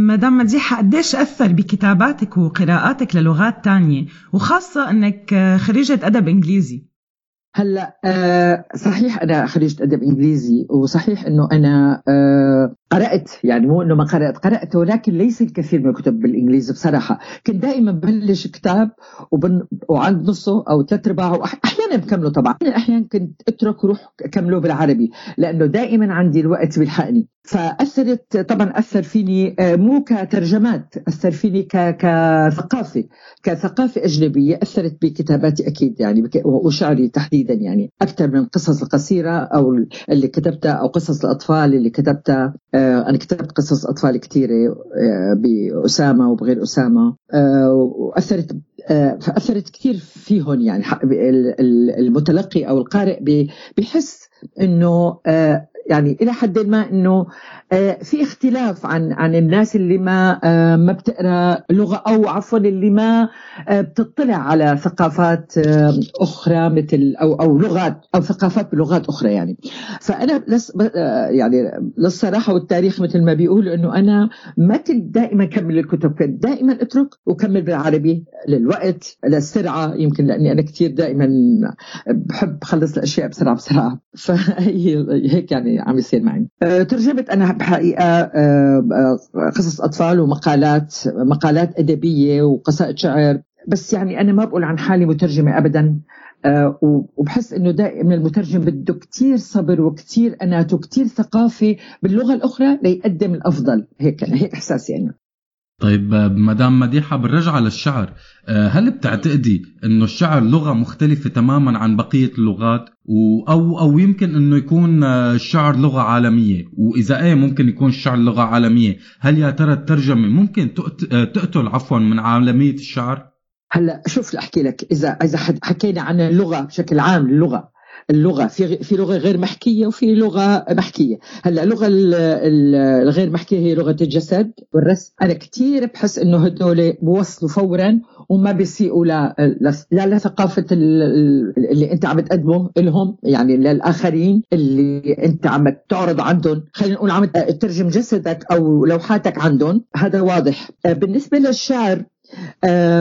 مدام مديحة قديش أثر بكتاباتك وقراءاتك للغات تانية؟ وخاصة أنك خريجة أدب إنجليزي. هلا آه صحيح أنا خريجة أدب إنجليزي وصحيح إنه أنا آه قرأت يعني مو إنه ما قرأت قرأت ولكن ليس الكثير من الكتب بالإنجليزي بصراحة كنت دائما ببلش كتاب وبن... وعند نصه أو ثلاث أرباعه أحيانا بكمله طبعا أحيانا كنت أترك وروح كمله بالعربي لأنه دائما عندي الوقت بيلحقني فأثرت طبعا أثر فيني مو كترجمات أثر فيني. كثقافة كثقافة أجنبية أثرت بكتاباتي أكيد يعني. وشعري تحديدا يعني أكثر من القصص القصيره أو اللي كتبتها أو قصص الأطفال اللي كتبتها أنا كتبت قصص أطفال كثيره بأسامة وبغير أسامة. وأثرت فأثرت كثير فيهم يعني المتلقي أو القارئ بحس إنه يعني إلى حد ما إنه في اختلاف عن عن الناس اللي ما ما بتقرأ لغة أو عفوا اللي ما بتطلع على ثقافات أخرى مثل أو أو لغات أو ثقافات بلغات أخرى يعني. فأنا لس يعني للصراحة والتاريخ مثل ما بيقولوا إنه أنا ما كنت دائما كمل الكتب كنت دائما أترك وكمل بالعربي للوقت للسرعة. يمكن لأني أنا كثير دائما بحب خلص الأشياء بسرعة بسرعة. *laughs* فهي هيك يعني. عم يصير معي. ترجمت أنا بحقيقة قصص أطفال ومقالات مقالات أدبية وقصائد شعر. بس يعني أنا ما بقول عن حالي مترجمة ابدا وبحس إنه دائما المترجم بده كتير صبر وكتير انات وكتير ثقافة باللغة الأخرى ليقدم الأفضل. هيك هيك إحساسي أنا. طيب مدام مديحة بالرجعة للشعر هل بتعتقدي إنه الشعر لغة مختلفة تماما عن بقية اللغات؟ أو أو يمكن إنه يكون الشعر لغة عالمية؟ وإذا إيه ممكن يكون الشعر لغة عالمية؟ هل يا ترى الترجمة ممكن تقتل عفوا من عالمية الشعر؟ هلا شوف أحكي لك اذا إذا حكينا عن اللغة بشكل عام اللغة. اللغة في في لغة غير محكية وفي لغة محكية. هلأ اللغة ال- ال- الغير محكية هي لغة الجسد والرسم. أنا كثير بحس إنه هدول بوصلوا فورا وما بيسيئوا لا لا لثقافة ال- ال- اللي أنت عم تقدمه لهم يعني للآخرين اللي أنت عم تعرض عندهم. خلينا نقول عم تترجم جسدك أو لوحاتك عندهم. هذا واضح. بالنسبة للشعر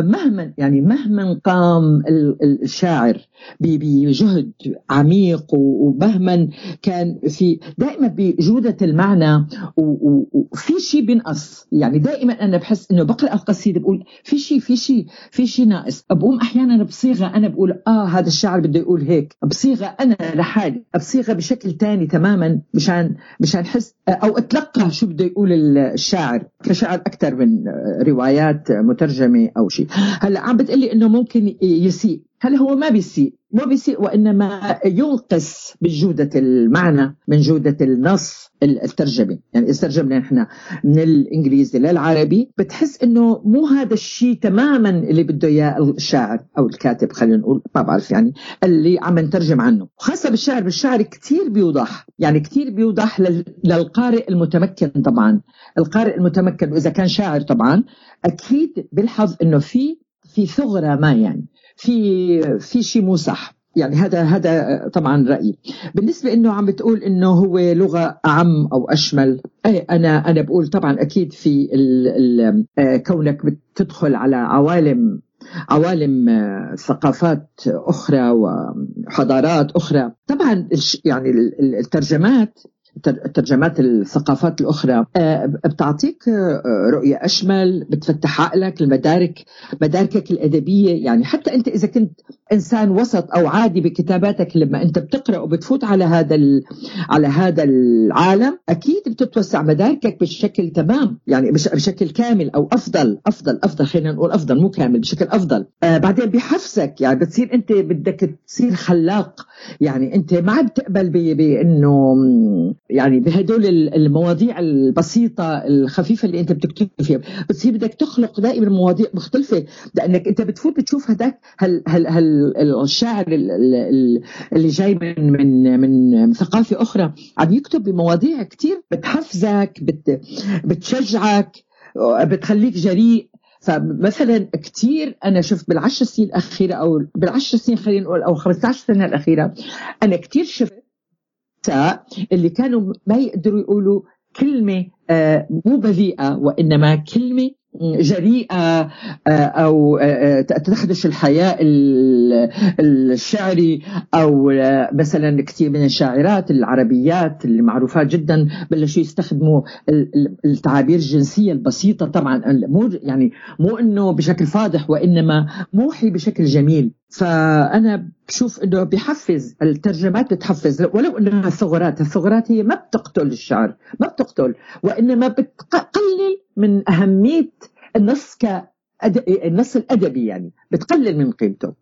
مهما يعني مهما قام ال- ال- الشاعر بجهد عميق ومهما كان في دائما بجودة المعنى وفي شيء بينقص. يعني دائما أنا بحس إنه بقرأ القصيدة بقول في شيء في شيء في شيء ناقص. بقوم أحيانا بصيغة أنا بقول آه هذا الشاعر بده يقول هيك. بصيغة أنا لحالي. بصيغة بشكل تاني تماما مشان مشان أحس أو أتلقى شو بده يقول الشاعر. كشاعر أكثر من روايات مترجمة أو شيء. هلأ عم بتقلي إنه ممكن يسيء. هل هو ما بيسيء؟ ما بيسيء وإنما ينقص من جودة المعنى من جودة النص الترجمة. يعني إذا ترجمنا نحن من الإنجليزي للعربي بتحس إنه مو هذا الشيء تماما اللي بده إياه الشاعر أو الكاتب خلينا نقول ما بعرف يعني اللي عم نترجم عنه. وخاصة بالشعر بالشعر كتير بيوضح. يعني كتير بيوضح لل- للقارئ المتمكن طبعا. القارئ المتمكن وإذا كان شاعر طبعا أكيد بيلحظ إنه في في ثغرة ما يعني في في شيء مو صح يعني هذا هذا طبعا رأيي. بالنسبة إنه عم بتقول إنه هو لغة أعم أو أشمل اي أنا أنا بقول طبعا أكيد في ال ال آه، كونك بتدخل على عوالم عوالم آه، ثقافات أخرى وحضارات أخرى. طبعا يعني ال- ال- الترجمات الترجمات الثقافات الأخرى. آه، بتعطيك آه، رؤية أشمل بتفتح عقلك المدارك مداركك الأدبية. يعني حتى أنت إذا كنت إنسان وسط أو عادي بكتاباتك لما أنت بتقرأ وبتفوت على هذا على هذا العالم أكيد بتتوسع مداركك بشكل تمام. يعني بش- بشكل كامل أو أفضل أفضل أفضل خلينا نقول أفضل مو كامل بشكل أفضل. آه بعدين بحفزك. يعني بتصير أنت بدك تصير خلاق. يعني أنت ما عم تقبل بأنه يعني بهدول ال- المواضيع البسيطة الخفيفة اللي أنت بتكتب فيها. بتصير بدك تخلق دائما مواضيع مختلفة لأنك أنت بتفوت بتشوف هداك هل هل هل الشاعر ال- ال- ال- اللي جاي من من من ثقافة أخرى عم يكتب بمواضيع كتير بتحفزك بت بتشجعك بتخليك جريء. فمثلا كثير أنا شفت بالعشر سنين الأخيرة أو بالعشر سنين خلينا نقول أو 15 سنة الأخيرة أنا كثير شفت نساء اللي كانوا ما يقدروا يقولوا كلمة آه، مو بذيئة وإنما كلمة جريئة آه، أو آه، تخدش الحياء ال- الشعري أو مثلا كثير من الشاعرات العربيات اللي معروفات جدا بلشوا يستخدموا ال- ال- التعابير الجنسية البسيطة. طبعا مو يعني مو إنه بشكل فاضح وإنما موحي بشكل جميل. فأنا بشوف إنه بحفز الترجمات بتحفز ولو إنها ثغرات الثغرات هي ما بتقتل الشعر ما بتقتل وإنما بتقلل من أهمية النص ك النص الأدبي يعني بتقلل من قيمته.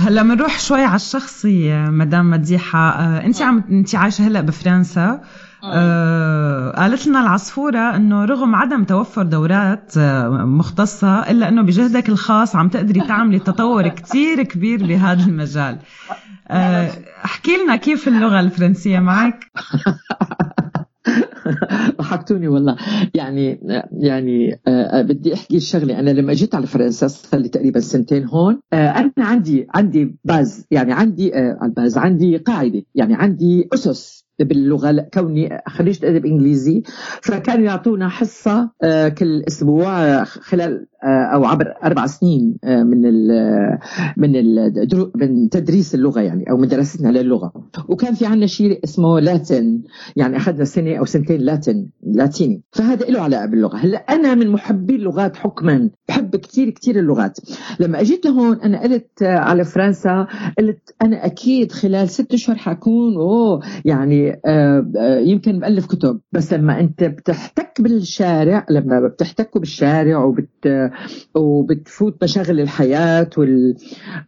هلا بنروح شوي على الشخصي مدام مديحة. آه، انت عم انت عايشة هلا بفرنسا. آه، قالت لنا العصفورة إنه رغم عدم توفر دورات آه، مختصة إلا إنه بجهدك الخاص عم تقدري تعملي *laughs* تطور كتير كبير بهذا المجال. آه، احكي لنا كيف اللغة الفرنسية معك؟ *laughs* *laughs* ضحكتوني والله. يعني يعني آه بدي أحكي الشغله أنا لما جيت على فرنسا صار لي تقريبا سنتين هون آه أنا عندي عندي باز. يعني عندي آه باز عندي قاعدة. يعني عندي أسس. باللغة كوني خريجة أدب إنجليزي. فكانوا يعطونا حصة آه كل أسبوع آه خلال آه أو عبر أربع سنين من من من تدريس اللغة يعني أو من دراستنا للغة. وكان في عندنا شيء اسمه لاتن يعني أخذنا سنة أو سنتين لاتن لاتيني. فهذا له علاقه باللغة هلأ أنا من محبي اللغات حكما بحب كثير كثير اللغات. لما أجيت لهون أنا قلت على فرنسا قلت أنا أكيد خلال ست أشهر حكون أوه يعني آه، آه، يمكن بألف كتب. بس لما انت بتحتك بالشارع لما بتحتكوا بالشارع وبت وبتفوت مشاغل الحياة وال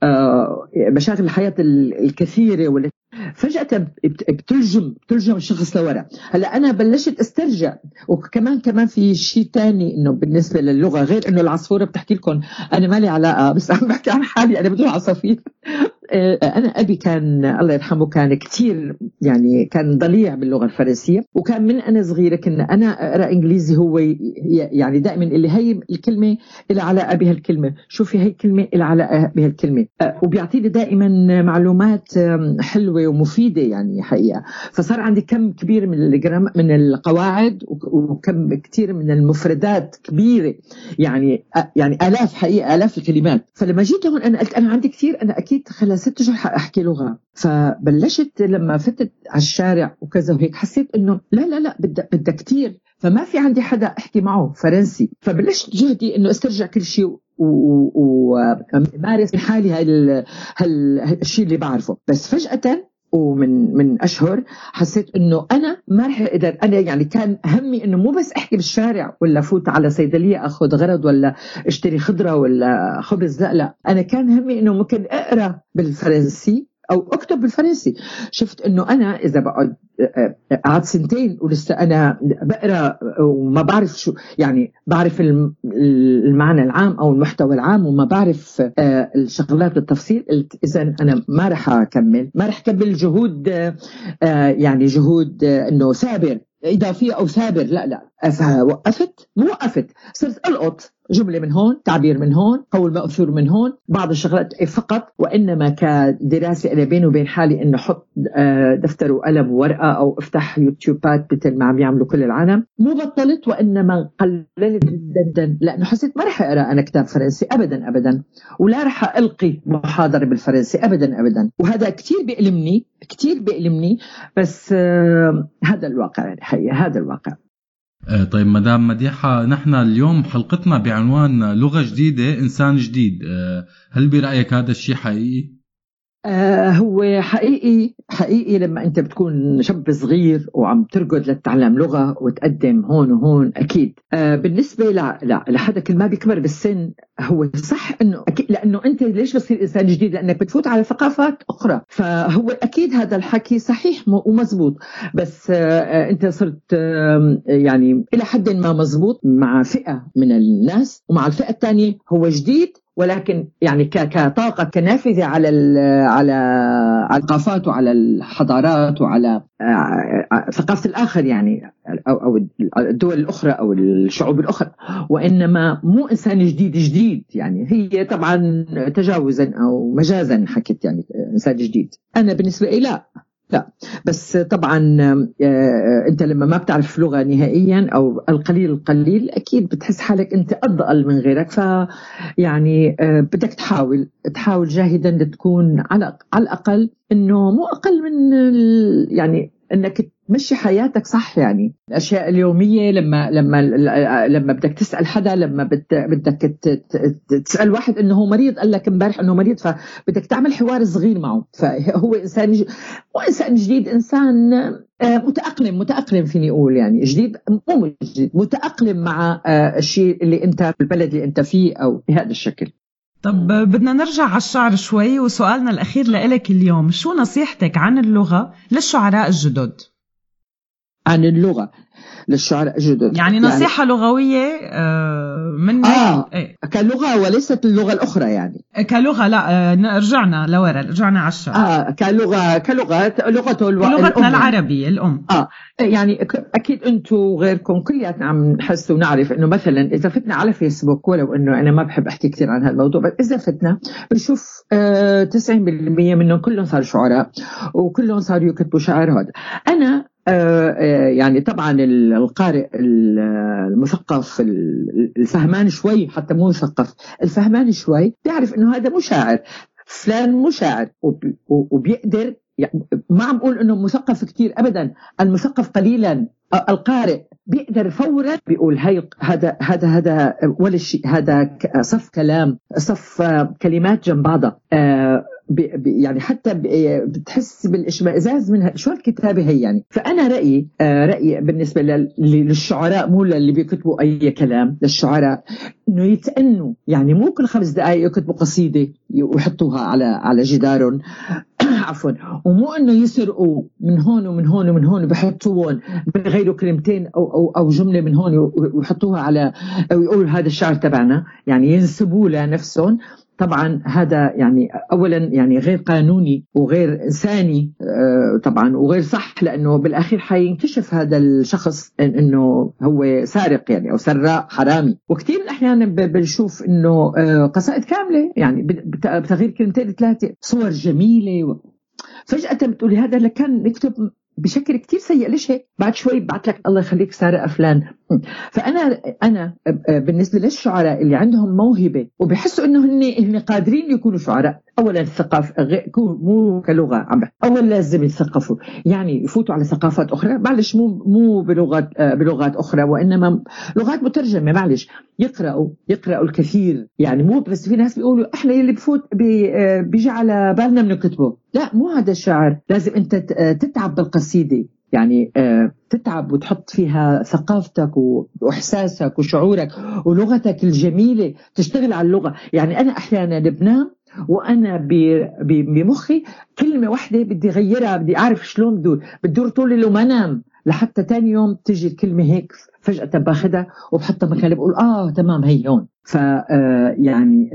آه، مشاغل الحياة ال- الكثيرة بت- بتلجم بتلجم الشخص لورا. هلا أنا بلشت أسترجع. وكمان كمان في شيء تاني إنه بالنسبة للغة غير إنه العصفورة بتحكي لكم. أنا مالي علاقة *laughs* بس عم بحكي عن حالي. أنا بدون عصافير. آه، أنا أبي كان الله يرحمه كان كثير يعني كان ضليع باللغة الفرنسية. وكان من أنا صغيرة كنا أنا أقرأ إنجليزي هو يعني دائما اللي هي الكلمة اللي علاقه بهالكلمه شوفي هي الكلمة اللي علاقه بهالكلمه آه، وبيعطيني دائما معلومات آم، حلوة ومفيدة يعني حقيقة. فصار عندي كم كبير من الجرام من القواعد وك- وكم كثير من المفردات كبيرة. يعني يعني آلاف حقيقة آلاف الكلمات. فلما جيت هون أنا قلت أنا عندي كثير أنا أكيد خلال ست اشهر حاحكي لغة. فبلشت لما فتت على الشارع وكذا وهيك حسيت إنه لا لا لا بدها كثير فما في عندي حدا أحكي معه فرنسي. فبلشت جهدي إنه أسترجع كل شيء ومارس حالي هال هال- هالشيء اللي بعرفه. بس فجأة ومن من أشهر حسيت إنه أنا ما رح أقدر أنا يعني كان همي إنه مو بس أحكي بالشارع ولا فوت على صيدلية أخذ غرض ولا أشتري خضرة ولا خبز لا لا. أنا كان همي إنه ممكن أقرأ بالفرنسي أو أكتب بالفرنسي. شفت إنه أنا إذا بقعد قعدت سنتين ولسه أنا بقرأ وما بعرف شو يعني بعرف الم- المعنى العام أو المحتوى العام وما بعرف آه، الشغلات بالتفصيل قلت إذا أنا ما رح أكمل. ما رح أكمل جهود آه، آه، يعني جهود آه، إنه ثابر إضافية أو ثابر لا لا. فوقفت مو وقفت صرت ألقط. جملة من هون تعبير من هون قول ماثور من هون بعض الشغلات فقط وإنما كدراسة أنا بيني وبين حالي إنه حط آه، دفتر وقلم وورقة أو أفتح يوتيوبات مثل ما عم يعملوا كل العالم. مو بطلت وإنما قللت جدا لأنه حسيت ما رح أقرأ أنا كتاب فرنسي ابدا ابدا. ولا رح ألقي محاضرة بالفرنسي ابدا ابدا. وهذا كثير بيألمني كثير بيألمني بس آه، هذا الواقع يعني حقيقه هذا الواقع. طيب مدام مديحة نحن اليوم حلقتنا بعنوان لغة جديدة إنسان جديد آه، هل برأيك هذا الشيء حقيقي؟ آه هو حقيقي حقيقي لما أنت بتكون شاب صغير وعم ترقد لتتعلم لغة وتقدم هون وهون أكيد. آه بالنسبة لا لا لحدا كل ما بيكبر بالسن هو صح إنه أكيد لأنه أنت ليش بتصير إنسان جديد؟ لأنك بتفوت على ثقافات أخرى. فهو أكيد هذا الحكي صحيح ومزبوط. بس آه أنت صرت يعني إلى حد ما مزبوط مع فئة من الناس ومع الفئة الثانية هو جديد ولكن يعني كطاقة كنافذة على على الثقافات وعلى الحضارات وعلى آه، آه، ثقافة الآخر يعني أو أو الدول الأخرى أو الشعوب الأخرى. وإنما مو إنسان جديد جديد يعني. هي طبعا تجاوزا أو مجازا حكيت يعني إنسان جديد. أنا بالنسبة لي لا لا. بس طبعا آه، أنت لما ما بتعرف لغة نهائيا أو القليل القليل أكيد بتحس حالك أنت اضل من غيرك. ف يعني آه، بدك تحاول تحاول جاهدا لتكون على على الأقل إنه مو أقل من يعني إنك تمشي حياتك صح يعني. الأشياء اليومية لما لما لما بدك تسأل حدا لما بدك تسأل واحد إنه هو مريض قال لك إمبارح إنه مريض فبدك تعمل حوار صغير معه. فهو إنسان مو إنسان جديد إنسان آه، متأقلم متأقلم فيني أقول يعني. جديد مو جديد متأقلم مع آه، الشيء اللي أنت بالبلد اللي أنت فيه أو بهذا الشكل. طب بدنا نرجع على الشعر شوي وسؤالنا الأخير لإلك اليوم شو نصيحتك عن اللغة للشعراء الجدد؟ عن اللغة للشعراء الجدد يعني نصيحة لغوية آه، منك آه إيه. كلغة وليست اللغة الأخرى يعني. كلغة لا آه، رجعنا لورا رجعنا على الشعر. آه كلغة كلغة لغته ألو... لغتنا. العربية الأم. آه يعني ك- أكيد أنتم وغيركم كلياتنا عم نحس ونعرف إنه مثلا إذا فتنا على فيسبوك ولو إنه أنا ما بحب أحكي كثير عن هذا الموضوع بس إذا فتنا بنشوف آه 90% منهم كلهم صاروا شعراء وكلهم صاروا يكتبوا شعر هذا. أنا آه، آه، يعني طبعا ال- القارئ ال- المثقف ال- الفهمان شوي حتى مو مثقف الفهمان شوي بيعرف إنه هذا مو شاعر فلان مو شاعر وب- وبيقدر يعني ما عم بقول إنه مثقف كثير ابدا المثقف قليلا القارئ بيقدر فورا بيقول هي هذا هذا هذا ولا شيء هذا صف كلام صف آه، كلمات جنب بعضها. آه، يعني حتى بي- بتحس بالإشمئزاز منها شو الكتابه هي يعني. فأنا رأيي آه، رأيي بالنسبة لل- للشعراء مو للي بيكتبوا أي كلام للشعراء إنه يتأنوا. يعني مو كل خمس دقائق يكتبوا قصيدة ويحطوها على على جدارهم. *coughs* عفوا. ومو إنه يسرقوا من هون ومن هون ومن هون بحطوهم بغيروا كلمتين أو أو أو جملة من هون ويحطوها على أو يقولوا هذا الشعر تبعنا. يعني ينسبوه لنفسهم. طبعا هذا يعني اولا يعني غير قانوني وغير انساني آه، طبعا وغير صح لأنه بالأخير حينكشف هذا الشخص إنه هو سارق يعني أو سراق حرامي. وكثير من الاحيان بنشوف إنه آه، قصائد كاملة يعني بتغيير كلمتين ثلاثة صور جميلة فجأة بتقولي هذا اللي كان نكتب بشكل كتير سيء. ليش هيك؟ بعد شوي بعت لك الله يخليك سارق فلان. فأنا أنا بالنسبة للشعراء اللي عندهم موهبة وبحسوا إنه هن هن قادرين يكونوا شعراء اولا الثقافه مو كلغة عم اولا لازم يتثقفوا. يعني يفوتوا على ثقافات أخرى معلش مو مو بلغات بلغات أخرى وإنما لغات مترجمة معلش. يقرأوا يقرأوا الكثير. يعني مو بس في ناس بيقولوا إحنا اللي بفوت بيجي على بالنا بنكتبه. لا مو هذا الشعر. لازم أنت تتعب بالقصيدة. يعني آه، تتعب وتحط فيها ثقافتك وإحساسك وشعورك ولغتك الجميلة تشتغل على اللغة. يعني أنا أحيانا بنام وأنا بمخي كلمة واحدة بدي اغيرها بدي أعرف شلون بدور. بدور طول الليل وما انام لحتى ثاني يوم تيجي الكلمة هيك فجأة باخذها وبحطها مكاني بقول آه تمام هي هون. ف آه، يعني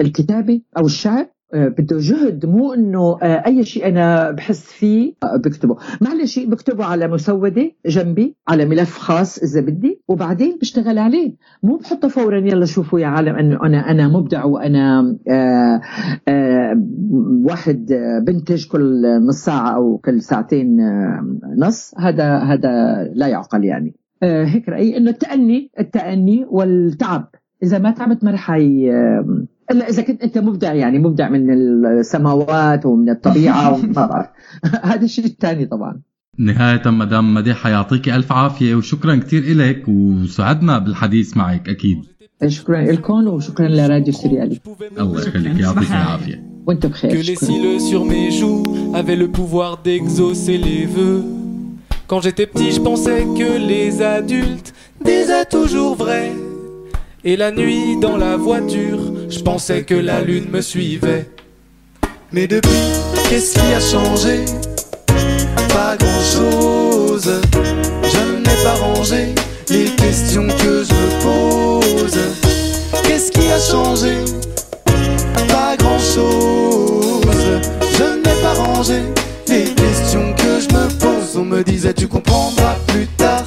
الكتابة أو الشعر بده جهد مو إنه آه، أي شيء أنا بحس فيه آه، بكتبه. معلش بكتبه على مسودة جنبي على ملف خاص إذا بدي وبعدين بشتغل عليه. مو بحطه فورا يلا شوفوا يا عالم إنه أنا أنا مبدع وأنا آآ آآ واحد بنتج كل نص ساعة أو كل ساعتين نص. هذا هذا لا يعقل يعني. هيك رأيي. إنه التأني التأني والتعب. إذا ما تعبت ما رح إلا إذا كنت أنت مبدع يعني مبدع من السماوات ومن الطبيعة *laughs* وما بعرف. *laughs* هذا الشيء الثاني طبعا. نهاية مدام مديحة يعطيك ألف عافية وشكرا كثير إلك وسعدنا بالحديث معك أكيد. شكرا لكم وشكرا لراديو سريالي الله يخليك يعطيك العافية. وأنت بخير Que les cils sur mes joues avaient le pouvoir d'exaucer les vœux. Quand j'étais petit, je pensais que les adultes disaient toujours vrai. Et la nuit dans la voiture, je pensais que la lune me suivait. Mais depuis, qu'est-ce qui a changé? Pas grand-chose. Je n'ai pas rangé les questions que je me pose. Qu'est-ce qui a changé? Pas grand-chose. Je n'ai pas rangé les questions que je me pose. On me disait tu comprendras plus tard.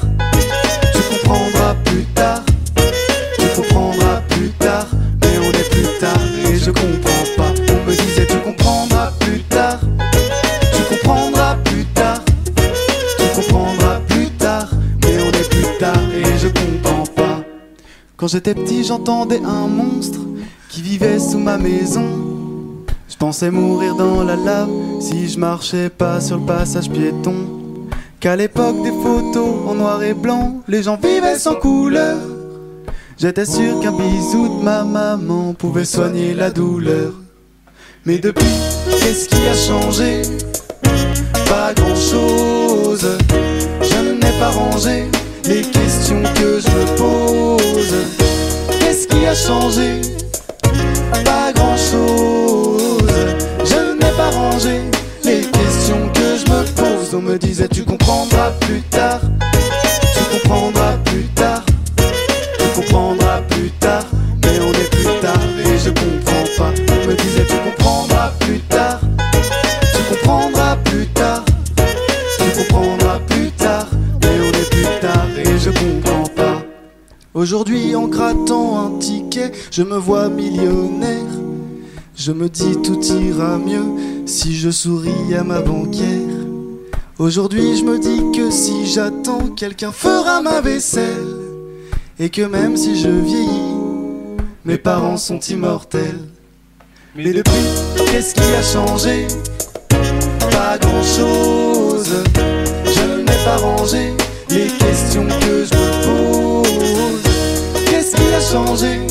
J'étais petit, j'entendais un monstre qui vivait sous ma maison. Je pensais mourir dans la lave si je marchais pas sur le passage piéton. Qu'à l'époque des photos en noir et blanc, les gens vivaient sans couleur. J'étais sûr qu'un bisou de ma maman pouvait soigner la douleur. Mais depuis, qu'est-ce qui a changé? Pas grand-chose. Je n'ai pas rangé les questions que je me pose. Qu'est-ce qui a changé? Pas grand-chose. Je n'ai pas rangé les questions que je me pose. On me disait tu comprendras plus tard. Tu comprendras plus tard comprendras plus tard, mais on est plus tard et je comprends pas. On me disait tu comprendras plus tard, tu comprendras plus tard, tu comprendras plus tard, je comprends pas. Aujourd'hui en grattant un ticket, je me vois millionnaire. Je me dis tout ira mieux si je souris à ma banquière. Aujourd'hui je me dis que si j'attends, quelqu'un fera ma vaisselle. Et que même si je vieillis, mes parents sont immortels. Mais depuis, qu'est-ce qui a changé? Pas grand-chose. Je n'ai pas rangé les questions que je me pose. Qu'est-ce qui a changé?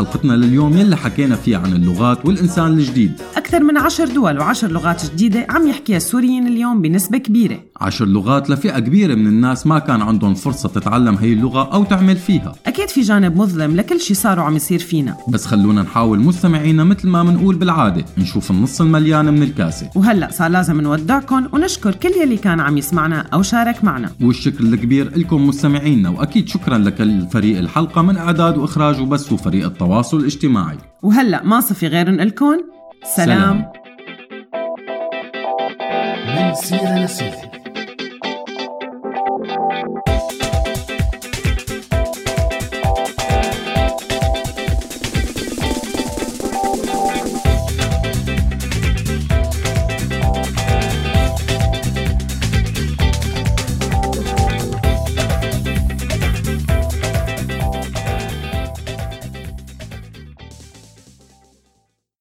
حلقتنا لليوم يلي حكينا فيها عن اللغات والإنسان الجديد. أكثر من عشر دول وعشر لغات جديدة عم يحكيها السوريين اليوم بنسبة كبيرة. عشر لغات لفئة كبيرة من الناس ما كان عندهم فرصة تتعلم هي اللغة أو تعمل فيها. أكيد في جانب مظلم لكل شي صار وعم يصير فينا. بس خلونا نحاول مستمعينا مثل ما منقول بالعادة نشوف النص المليان من الكاسة. وهلأ صار لازم نودعكم ونشكر كل يلي كان عم يسمعنا أو شارك معنا. والشكر الكبير لكم مستمعينا وأكيد شكرا لكل فريق الحلقة من إعداد وإخراج وبث وفريق التواصل الاجتماعي. وهلأ ما صفي غير نقلكم سلام, سلام. من سيرة لسيرة